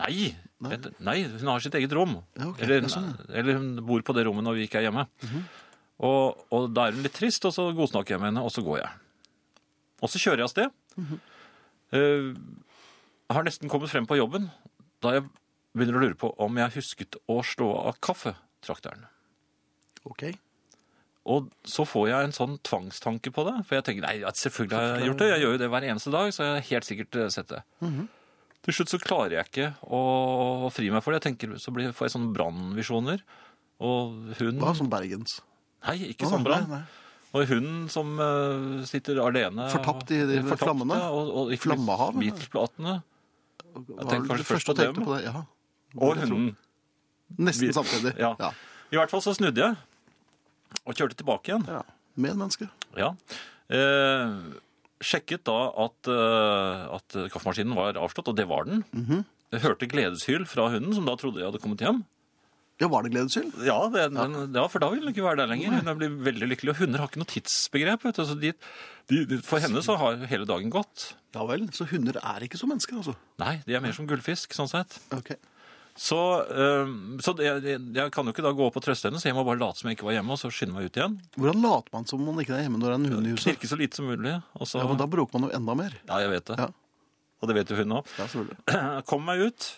Nei, Nei. Et, nei, hun har sitt eget rom. Ja, okay. eller, sånn, eller hun bor på det rommet når vi ikke er hjemme. og, og da er hun litt trist, og så godsnakker jeg med henne, og så går jeg. Og så kjører jeg av sted. Eh, har nesten kommet frem på jobben da jeg begynner å lure på om jeg husket å slå av kaffetrakteren. Ok. Og så får jeg en sånn tvangstanke på det. For jeg tenker nei, selvfølgelig har jeg gjort det. Jeg gjør jo det hver eneste dag, så jeg har helt sikkert eh, sett det. Til slutt så klarer jeg ikke å, fri meg for det. Jeg tenker, Så blir, får jeg sånne brannvisjoner. Og hun Hva? Som Bergens? Nei, ikke sånn brann. Og hunden som uh, sitter alene Fortapt i de Fortapt, flammene? ja, Og, og Flammehav, Beatles-platene. Jeg tenkte kanskje først på dem. på det? Ja. Og hunden. Nesten samtidig. Ja. Ja. I hvert fall så snudde jeg. Og kjørte tilbake igjen. ja. Med en menneske. Ja. Eh, sjekket da at, eh, at kaffemaskinen var avslått, og det var den. Jeg hørte gledeshyl fra hunden, som da trodde jeg hadde kommet hjem. Ja, var det gledeshyl? Ja, det, den, ja for da vil den ikke være der lenger. Hun blir veldig lykkelig. Og hunder har ikke noe tidsbegrep. Vet du. Altså, de, de, for henne så har hele dagen gått. Ja vel. Så hunder er ikke som mennesker, altså? Nei, de er mer som gullfisk, sånn sett. Ok. Så, eh, så jeg, jeg kan jo ikke da gå opp og trøste henne, så jeg må bare late som jeg ikke var hjemme, og så skynde meg ut igjen. Hvordan later man som man ikke er hjemme når det er en hund i huset? Knirke så lite som mulig. Og så, Ja, men da bråker man jo enda mer. ja, jeg vet det. Ja. Og det vet jo hun òg. Ja, selvfølgelig. Kommer meg ut,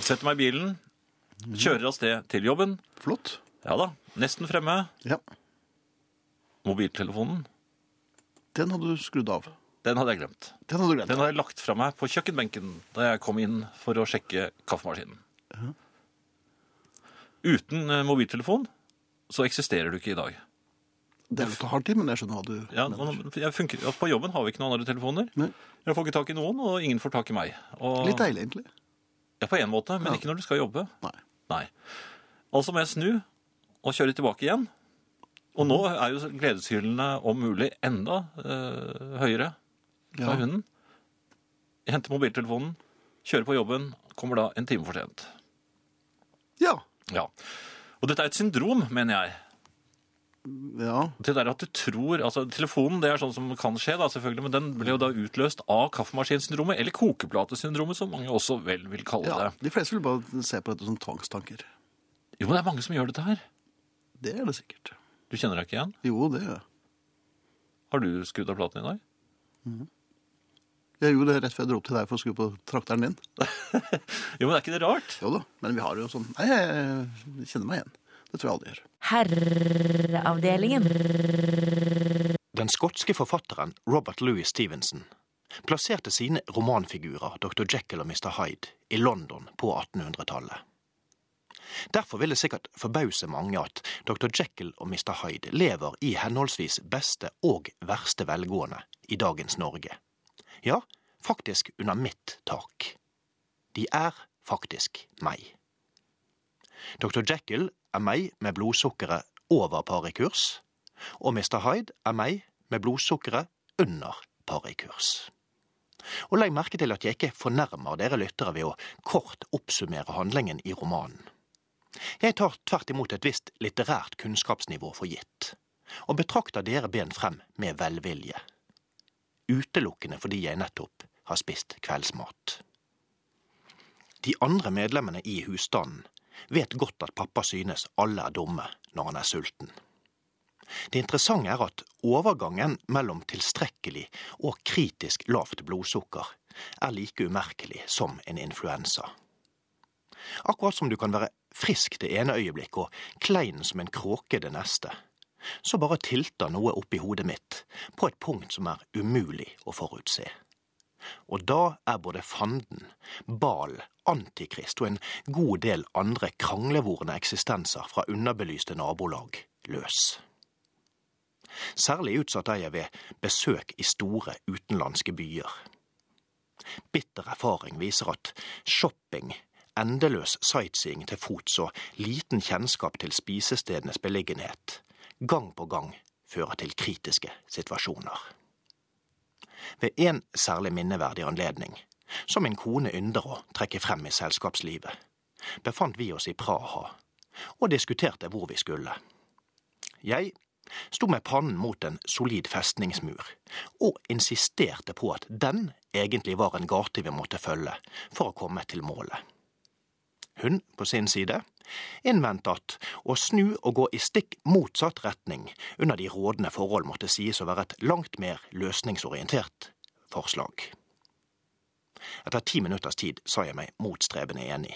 setter meg i bilen, kjører av sted til jobben. Flott. Ja da, nesten fremme. Ja. Mobiltelefonen, Den hadde du skrudd av. den hadde jeg glemt. Den hadde du glemt. Den hadde jeg lagt fra meg på kjøkkenbenken da jeg kom inn for å sjekke kaffemaskinen. Uten eh, mobiltelefon så eksisterer du ikke i dag. Det er litt hard tid, men jeg skjønner hva du Ja, mener. jeg funker, ja, på jobben har vi ikke noen andre telefoner. Nei. Jeg får ikke tak i noen, og ingen får tak i meg. Og, Litt deilig, egentlig. Ja, på en måte, men Ja. ikke når du skal jobbe. Nei. Nei. Altså må jeg snu og kjøre tilbake igjen. Og nå er jo gledeshyllene om mulig enda eh, høyere fra Ja. hunden. Henter mobiltelefonen, kjører på jobben, kommer da en time for sent. Ja. Ja. Og dette er et syndrom, mener jeg. Ja. Det der at du tror, altså Telefonen det er sånn som kan skje, da, selvfølgelig, men den ble jo da utløst av kaffemaskinsyndromet, eller kokeplatesyndromet, som mange også vel vil kalle ja. det. De fleste vil bare se på dette som tvangstanker. Jo, men det er mange som gjør dette her. Det er det sikkert. Du kjenner deg ikke igjen? Jo, det gjør jeg. Har du skrudd av platen i dag? Jeg gjorde det rett før jeg dro opp til deg for å skru på trakteren din. Jo, men er ikke det rart? Jo da, men vi har jo sånn Nei, jeg kjenner meg igjen. Det tror jeg alle gjør. Herreavdelingen. Den skotske forfatteren Robert Louis Stevenson plasserte sine romanfigurer Dr. Jekyll og Mr. Hyde i London på 1800-tallet. Derfor vil det sikkert forbause mange at Dr. Jekyll og Mr. Hyde lever i henholdsvis beste og verste velgående i dagens Norge. Ja, faktisk under mitt tak. De er faktisk meg. Dr. Jekyll er meg med blodsukkeret over parikurs, og Mr. Hyde er meg med blodsukkeret under parikurs. Og legg merke til at jeg ikke fornærmer dere lyttere ved å kort oppsummere handlingen i romanen. Jeg tar tvert imot et visst litterært kunnskapsnivå for gitt, og betrakter dere ben frem med velvilje. Utelukkende fordi jeg nettopp har spist kveldsmat. De andre medlemmene i husstanden vet godt at pappa synes alle er dumme når han er sulten. Det interessante er at overgangen mellom tilstrekkelig og kritisk lavt blodsukker er like umerkelig som en influensa. Akkurat som du kan være frisk det ene øyeblikk og klein som en kråke det neste, så bare tilter noe oppi hodet mitt på et punkt som er umulig å forutse. Og da er både fanden, Bal, Antikrist og en god del andre kranglevorne eksistenser fra underbelyste nabolag løs. Særlig utsatt er jeg ved besøk i store utenlandske byer. Bitter erfaring viser at shopping, endeløs sightseeing til fots og liten kjennskap til spisestedenes beliggenhet gang på gang fører til kritiske situasjoner. Ved en særlig minneverdig anledning, som min kone ynder å trekke frem i selskapslivet, befant vi oss i Praha og diskuterte hvor vi skulle. Jeg sto med pannen mot en solid festningsmur og insisterte på at den egentlig var en gate vi måtte følge for å komme til målet. Hun, på sin side, innvendte at å snu og gå i stikk motsatt retning under de rådende forhold måtte sies å være et langt mer løsningsorientert forslag. Etter ti minutters tid sa jeg meg motstrebende enig,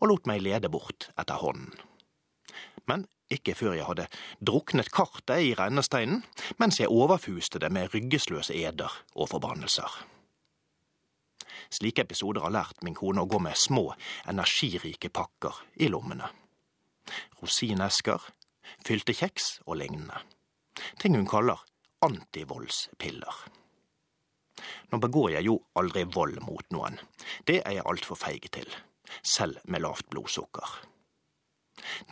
og lot meg lede bort etter hånden. Men ikke før jeg hadde druknet kartet i rennesteinen, mens jeg overfuste det med ryggesløse eder og forbannelser. Slike episoder har lært min kone å gå med små, energirike pakker i lommene. Rosinesker, fylte kjeks og lignende. Ting hun kaller antivoldspiller. Nå begår jeg jo aldri vold mot noen. Det er jeg altfor feig til, selv med lavt blodsukker.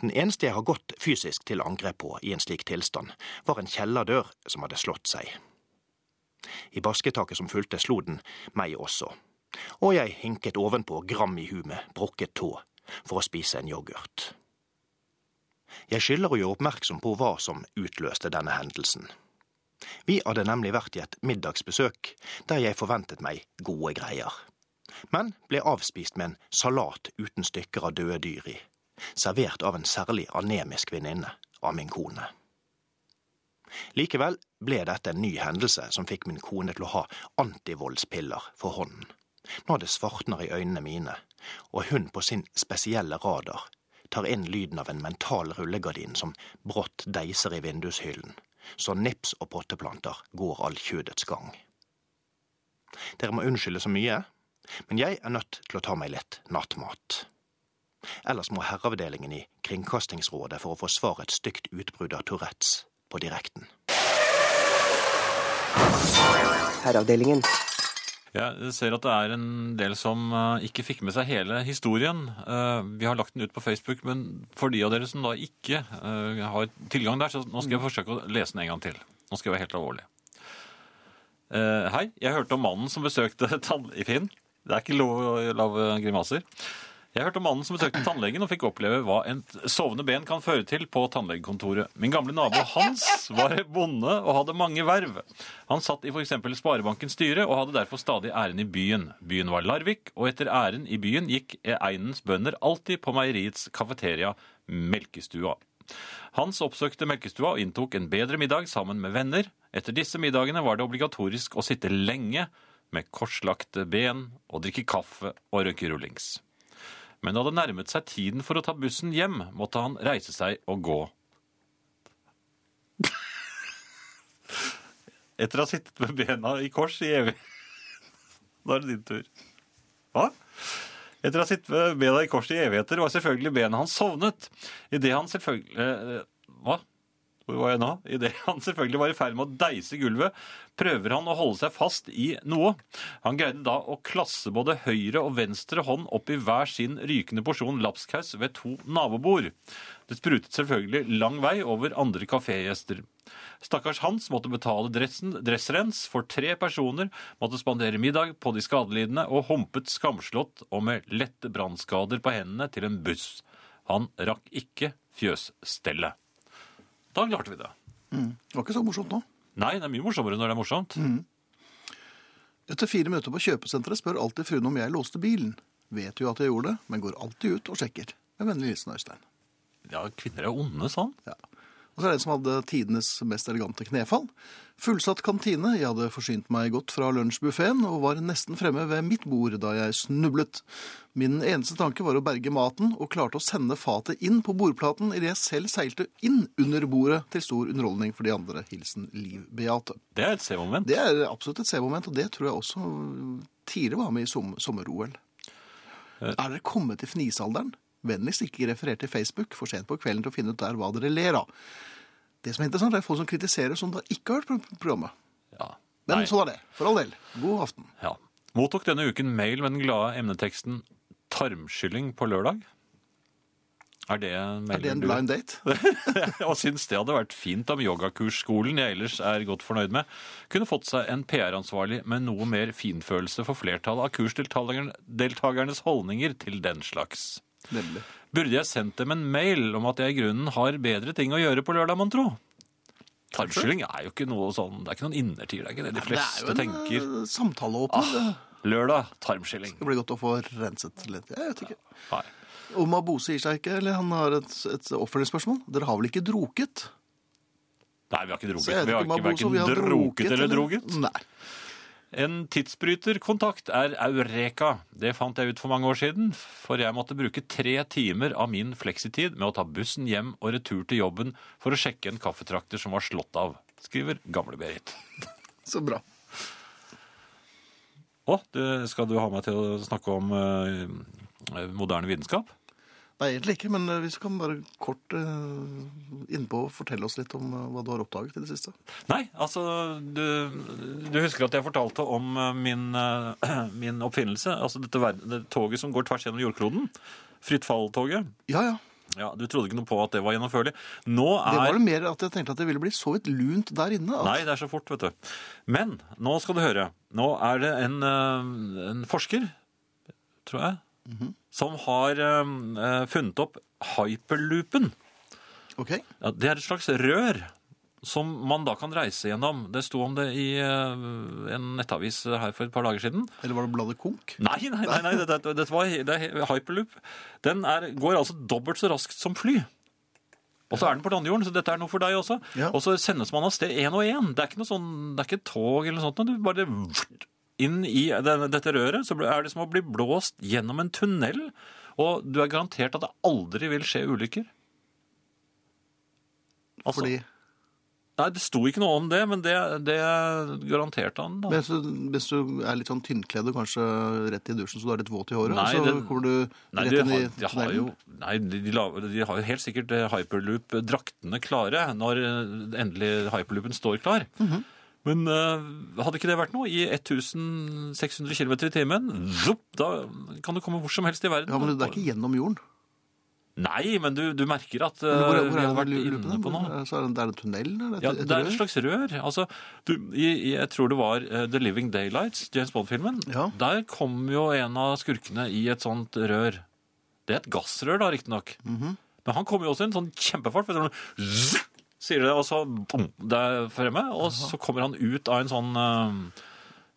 Den eneste jeg har gått fysisk til angrep på i en slik tilstand, var en kjellerdør som hadde slått seg. I basketaket som fulgte, slo den meg også, og jeg hinket ovenpå gram i hu med brukket tå for å spise en yoghurt. Jeg skylder å gjøre oppmerksom på hva som utløste denne hendelsen. Vi hadde nemlig vært i et middagsbesøk der jeg forventet meg gode greier. men ble avspist med en salat uten stykker av døde dyr i, servert av en særlig anemisk venninne av min kone. Likevel ble dette en ny hendelse som fikk min kone til å ha antivoldspiller for hånden. Nå det svartner i øynene mine, og hun på sin spesielle radar tar inn lyden av en mental rullegardin som brått deiser i vindushyllen, så nips og potteplanter går all kjødets gang. Dere må unnskylde så mye, men jeg er nødt til å ta meg litt nattmat. Ellers må herreavdelingen i Kringkastingsrådet for å forsvare et stygt utbrudd av Tourettes på direkten. Herreavdelingen. Jeg ser at det er en del som eh, ikke fikk med seg hele historien. Eh, vi har lagt den ut på Facebook, men for de av dere som da ikke eh, har tilgang der, så nå skal jeg forsøke å lese den en gang til. Nå skal jeg være helt alvorlig. Hei, jeg hørte om mannen som besøkte tann... Finn? Det er ikke lov å lage grimaser. Jeg hørte om mannen som besøkte tannlegen og fikk oppleve hva en sovende ben kan føre til på tannlegekontoret. Min gamle nabo Hans var bonde og hadde mange verv. Han satt i f.eks. Sparebankens styre og hadde derfor stadig æren i byen. Byen var Larvik, og etter æren i byen gikk einens bønder alltid på meieriets kafeteria Melkestua. Hans oppsøkte melkestua og inntok en bedre middag sammen med venner. Etter disse middagene var det obligatorisk å sitte lenge med korslagte ben og drikke kaffe og røyke rullings. Men da det nærmet seg tiden for å ta bussen hjem, måtte han reise seg og gå. Etter å ha sittet med bena i kors i evig Da er det din tur. Hva? Etter å ha sittet med bena i kors i evigheter var selvfølgelig bena hans sovnet. Idet han selvfølgelig Hva? Hvor var jeg nå? Idet han selvfølgelig var i ferd med å deise gulvet, prøver han å holde seg fast i noe. Han greide da å klasse både høyre og venstre hånd opp i hver sin rykende porsjon lapskaus ved to nabobord. Det sprutet selvfølgelig lang vei over andre kafégjester. Stakkars Hans måtte betale dressrens for tre personer, måtte spandere middag på de skadelidende og humpet skamslått og med lette brannskader på hendene til en buss. Han rakk ikke fjøsstellet. Da klarte vi det. Det var ikke så morsomt nå. Nei, det er mye morsommere når det er morsomt. Etter fire møter på kjøpesenteret spør alltid fruen om jeg låste bilen. Vet jo at jeg gjorde det, men går alltid ut og sjekker. Med vennlig hilsen Øystein. Ja, kvinner er onde, sånn. Ja. Og så er det en som hadde tidenes mest elegante knefall. Fullsatt kantine. Jeg hadde forsynt meg godt fra lunsjbuffeen og var nesten fremme ved mitt bord da jeg snublet. Min eneste tanke var å berge maten, og klarte å sende fatet inn på bordplaten idet jeg selv seilte inn under bordet, til stor underholdning for de andre. Hilsen Liv Beate. Det er et C-moment. Det er absolutt et C-moment, og det tror jeg også tidligere var med i som sommer-OL. Eh. Er dere kommet til fnisalderen? Vennligst ikke referer til Facebook for sent på kvelden til å finne ut der hva dere ler av. Det som er interessant, er folk som kritiserer som da ikke har hørt programmet. Ja. Men sånn er det. For all del. God aften. Ja. Mottok denne uken mail med den glade emneteksten 'tarmskylling på lørdag'. Er det en Er det en blind date? og syns det hadde vært fint om yogakursskolen jeg ellers er godt fornøyd med, kunne fått seg en PR-ansvarlig med noe mer finfølelse for flertallet av kursdeltakernes holdninger til den slags. Nemlig. Burde jeg sendt dem en mail om at jeg i grunnen har bedre ting å gjøre på lørdag, mon tro? Tarmskylling er jo ikke noe sånn, det er ikke noen innertier, det er ikke det de fleste tenker. det er jo en tenker. eh, samtaleåpner. Det Lørdag, det blir godt å få renset litt. Jeg vet ikke. Ja. Og Mabose gir seg ikke, eller han har et, et oppfølgingsspørsmål. Dere har vel ikke droket? Nei, vi har ikke droket. Vi har ikke, hverken har droget eller droget. Nei. En tidsbryterkontakt er Eureka. Det fant jeg ut for mange år siden, for jeg måtte bruke tre timer av min fleksitid med å ta bussen hjem og retur til jobben for å sjekke en kaffetrakter som var slått av, skriver gamle-Berit. Så bra. Å, skal du ha meg til å snakke om eh, moderne vitenskap? Nei, egentlig ikke, men eh, hvis du kan bare kort uh, innpå fortelle oss litt om eh, hva du har oppdaget i det siste. Nei, altså du, du husker at jeg fortalte om eh, min, eh, min oppfinnelse? Altså dette det toget som går tvers gjennom jordkloden? Fritt fall-toget? Ja, ja. Ja, Du trodde ikke noe på at det var gjennomførlig. Nå Det var det mer at jeg tenkte at det ville bli så vidt lunt der inne. At, Nei, det er så fort, vet du. Men nå skal du høre. Nå er det en, eh, en forsker, tror jeg, Mhm. som har eh, funnet opp hyperloopen. Ok. Ja, det er et slags rør som man da kan reise gjennom. Det sto om det i eh, en nettavis her for et par dager siden. Eller var det bladet Konk? Nei, nei, nei, nei dette, dette var det er hyperloop. Den er, går altså dobbelt så raskt som fly. Og så er den på landjorden, så dette er noe for deg også. Ja. Og så sendes man av sted én og én. Det er ikke noe sånn, det er ikke et tog eller noe sånt. Du bare inn i denne, dette røret, så er det som å bli blåst gjennom en tunnel. Og du er garantert at det aldri vil skje ulykker. Altså, Fordi Nei, det sto ikke noe om det, men det, det garanterte han. da. Hvis du, hvis du er litt sånn tynnkledd og kanskje rett i dusjen så du er litt våt i håret, Nei, så kommer du Nei, rett inn i de har jo, nei de, de, de har jo helt sikkert eh, hyperloop-draktene klare når eh, endelig hyperloopen står klar. Mhm. Men uh, hadde ikke det vært noe? I 1600 km i timen, zup, da kan du komme hvor som helst i verden. Ja, men det er ikke gjennom jorden. Nei, men du, du merker at uh, Men Hvor, er- hvor vi har vært inne på noe. Så er det, det er en tunnel? Det, Ja, et, det er et slags rør. Altså, du, i, jeg tror det var uh, The Living Daylights, James Bond-filmen. Ja. Der kom jo en av skurkene i et sånt rør. Det er et gassrør, da, riktignok. Mhm. Men han kom jo også i en sånn kjempefart. for sånn, zzz, sier det, og så bom, der fremme. Og så kommer han ut av en sånn eh,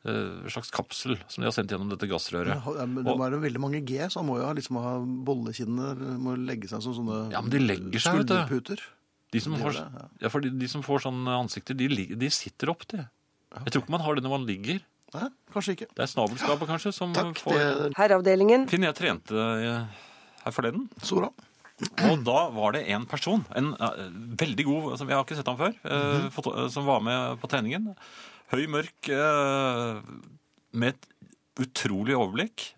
eh, slags kapsel som de har sendt gjennom dette gassrøret. Ja, men det må være veldig mange G, så han må jo liksom ha bollekinner, må legge seg som sånne Ja, men de legger seg, vet du. De som, ja. ja, for de, de som får sånne ansikter, de, de sitter opp, de. Jeg tror ikke man har det når man ligger. Nei, kanskje ikke. Det er snabelskapet, kanskje, som Takk, får det Herreavdelingen. Finn, jeg trente eh, her forleden, så bra. Og da var det en person, en veldig god, som jeg har ikke sett ham før, foto- eh, som var med på treningen. Høy, mørk, eh, med et utrolig overblikk.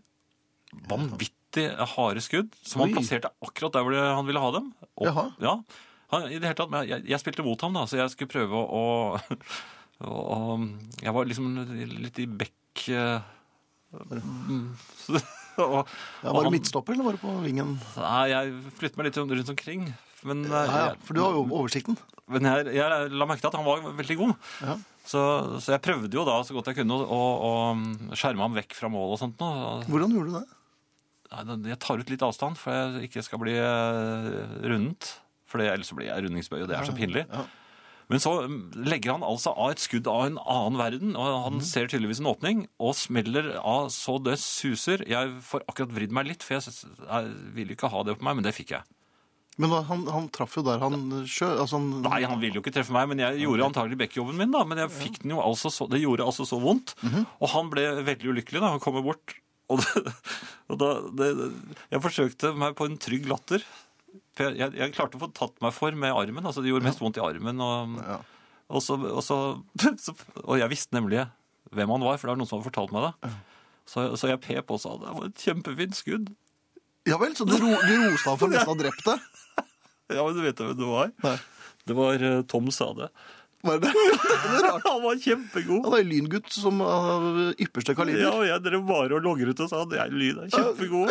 Vanvittig harde skudd, som han plasserte akkurat der hvor han ville ha dem. Og, Jaha. Ja, han, i det hele tatt, men jeg, jeg spilte mot ham da, så jeg skulle prøve å... å- å- jeg var liksom litt i bekk... Uh, mm, og, Ja, var det midtstopper, eller var det på vingen? Nei, jeg flytter meg litt rundt omkring. Men, eh, Ja, ja, for du har jo oversikten. men jeg, jeg la merke til at han var veldig god. Ja. Så, så jeg prøvde jo da så godt jeg kunne å, å, å skjerme ham vekk fra mål og sånt. Nå. Hvordan gjorde du det? Jeg tar ut litt avstand for jeg ikke skal bli eh, rundet. For ellers blir jeg rundingsbøy, og det er så pinlig. Ja. Men så mm, legger han altså av et skudd av en annen verden, og han han ser tydeligvis en åpning, og smeller av så det suser. Jeg får akkurat vridd meg litt, for jeg, jeg ville ikke ha det på meg, men det fikk jeg. Men han, han traff jo der han sjø... Altså han, Nei, han ville jo ikke treffe meg, men jeg gjorde antagelig bekkejobben min, da. Men jeg fikk den jo altså så, det gjorde altså så vondt. Mhm. Og han ble veldig ulykkelig da han kommer bort. Og, det, og da, det, jeg forsøkte meg på en trygg latter. For jeg, jeg, jeg klarte å få tatt meg for med armen. altså Det gjorde mest vondt i armen. Og, Ja. og, så, og, så, og jeg visste nemlig hvem han var, for det var noen som hadde fortalt meg det. Så, så jeg pep og sa det var et kjempefint skudd. ja vel, så du, ro, du roste han for nesten å ha drept deg? Ja, men du vet hvem det var? Nei. Det var Tom sa det. Var det? Han var kjempegod. Han er en lyngutt som av ypperste kaliber. Ja, og jeg drev bare og logret og sa at jeg lyd er kjempegod.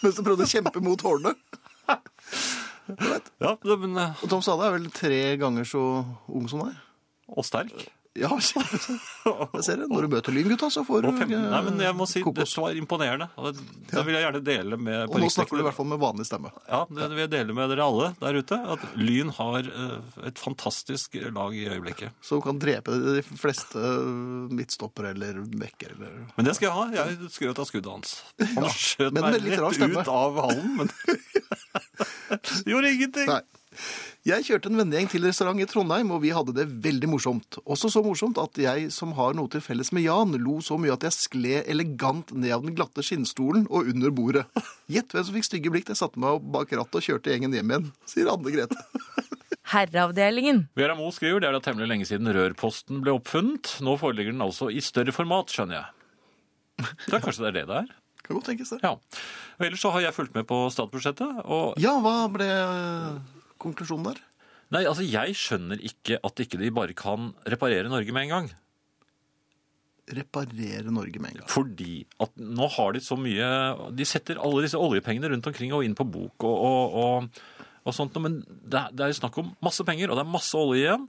Mens du prøvde å kjempe mot hårene. Ja, men, eh, Og Tom Sade er vel tre ganger så ung som deg? og sterk. Ja. Jeg ser det. Når du møter lyngutta, så får du 15. Nei, men jeg må si, kokos. dette var imponerende. Det, det vil jeg gjerne dele med Og nå snakker du i hvert fall med vanlig stemme. Ja, det vil jeg dele med dere alle der ute. At Lyn har eh, et fantastisk lag i øyeblikket. Som kan drepe de fleste midtstoppere eller bekker eller Men det skal jeg ha. Jeg skrøt av skuddet hans. Han skjøt meg rett stemme. ut av hallen, men Gjorde ingenting. Nei. Jeg kjørte en vennegjeng til restaurant i Trondheim, og vi hadde det veldig morsomt. Også så morsomt at jeg, som har noe til felles med Jan, lo så mye at jeg skled elegant ned av den glatte skinnstolen og under bordet. Gjett hvem som fikk stygge blikk da jeg satte meg opp bak rattet og kjørte gjengen hjem igjen, sier Anne Grete. Herreavdelingen. Vera Moe skriver det er da temmelig lenge siden rørposten ble oppfunnet. Nå foreligger den altså i større format, skjønner jeg. Så kanskje det er det det er? Kan godt tenkes det. Ja. Og ellers så har jeg fulgt med på statsbudsjettet, og Ja, hva ble konklusjonen der? Nei, altså jeg skjønner ikke at ikke de bare kan reparere Norge med en gang. Reparere Norge med en gang. Fordi at nå har de så mye De setter alle disse oljepengene rundt omkring og inn på bok og, og, og, og sånt. Men det, er- det er jo snakk om masse penger, og det er masse olje igjen.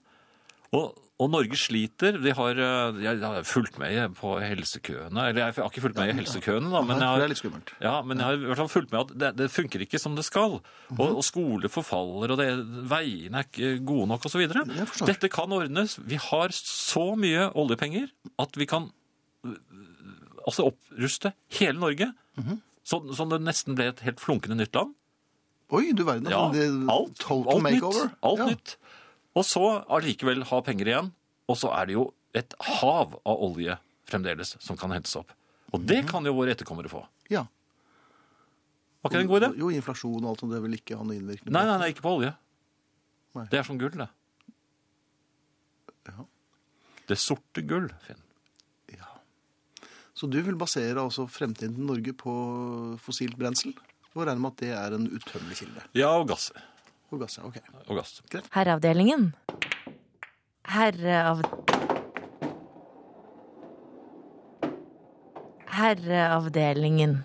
Og, og Norge sliter. De har, eh, jeg har fulgt med på helsekøene. Eller jeg har ikke fulgt med i helsekøene, da, men jeg for det har, er litt skummelt. ja, men jeg har i hvert fall fulgt med at det, det funker ikke som det skal. Mhm. Og, og skoler forfaller, og det, veiene er ikke gode nok osv. Dette kan ordnes. Vi har så mye oljepenger at vi kan øh, altså oppruste hele Norge. sånn så, så det nesten ble et helt flunkende nytt land. Oi, du verden. Ja, det, alt, alt nytt. Alt ja. nytt. Og så allikevel ha penger igjen. Og så er det jo et hav av olje fremdeles som kan hentes opp. Og Mhm. det kan jo våre etterkommere få. Ja. Var ikke det en god idé? Jo, inflasjon og alt sånt, det vil ikke ha noe innvirkning. Nei, nei, nei, ikke på olje. Nei. Det er som gull, det. Ja. Det sorte gull, Finn. Ja. Så du vil basere altså fremtiden til Norge på fossilt brensel? Og regne med at det er en utømmelig kilde. Ja, og gass. Og gass, ja, ok. Og gass. Herreavdelingen. Herreav... Herreavdelingen.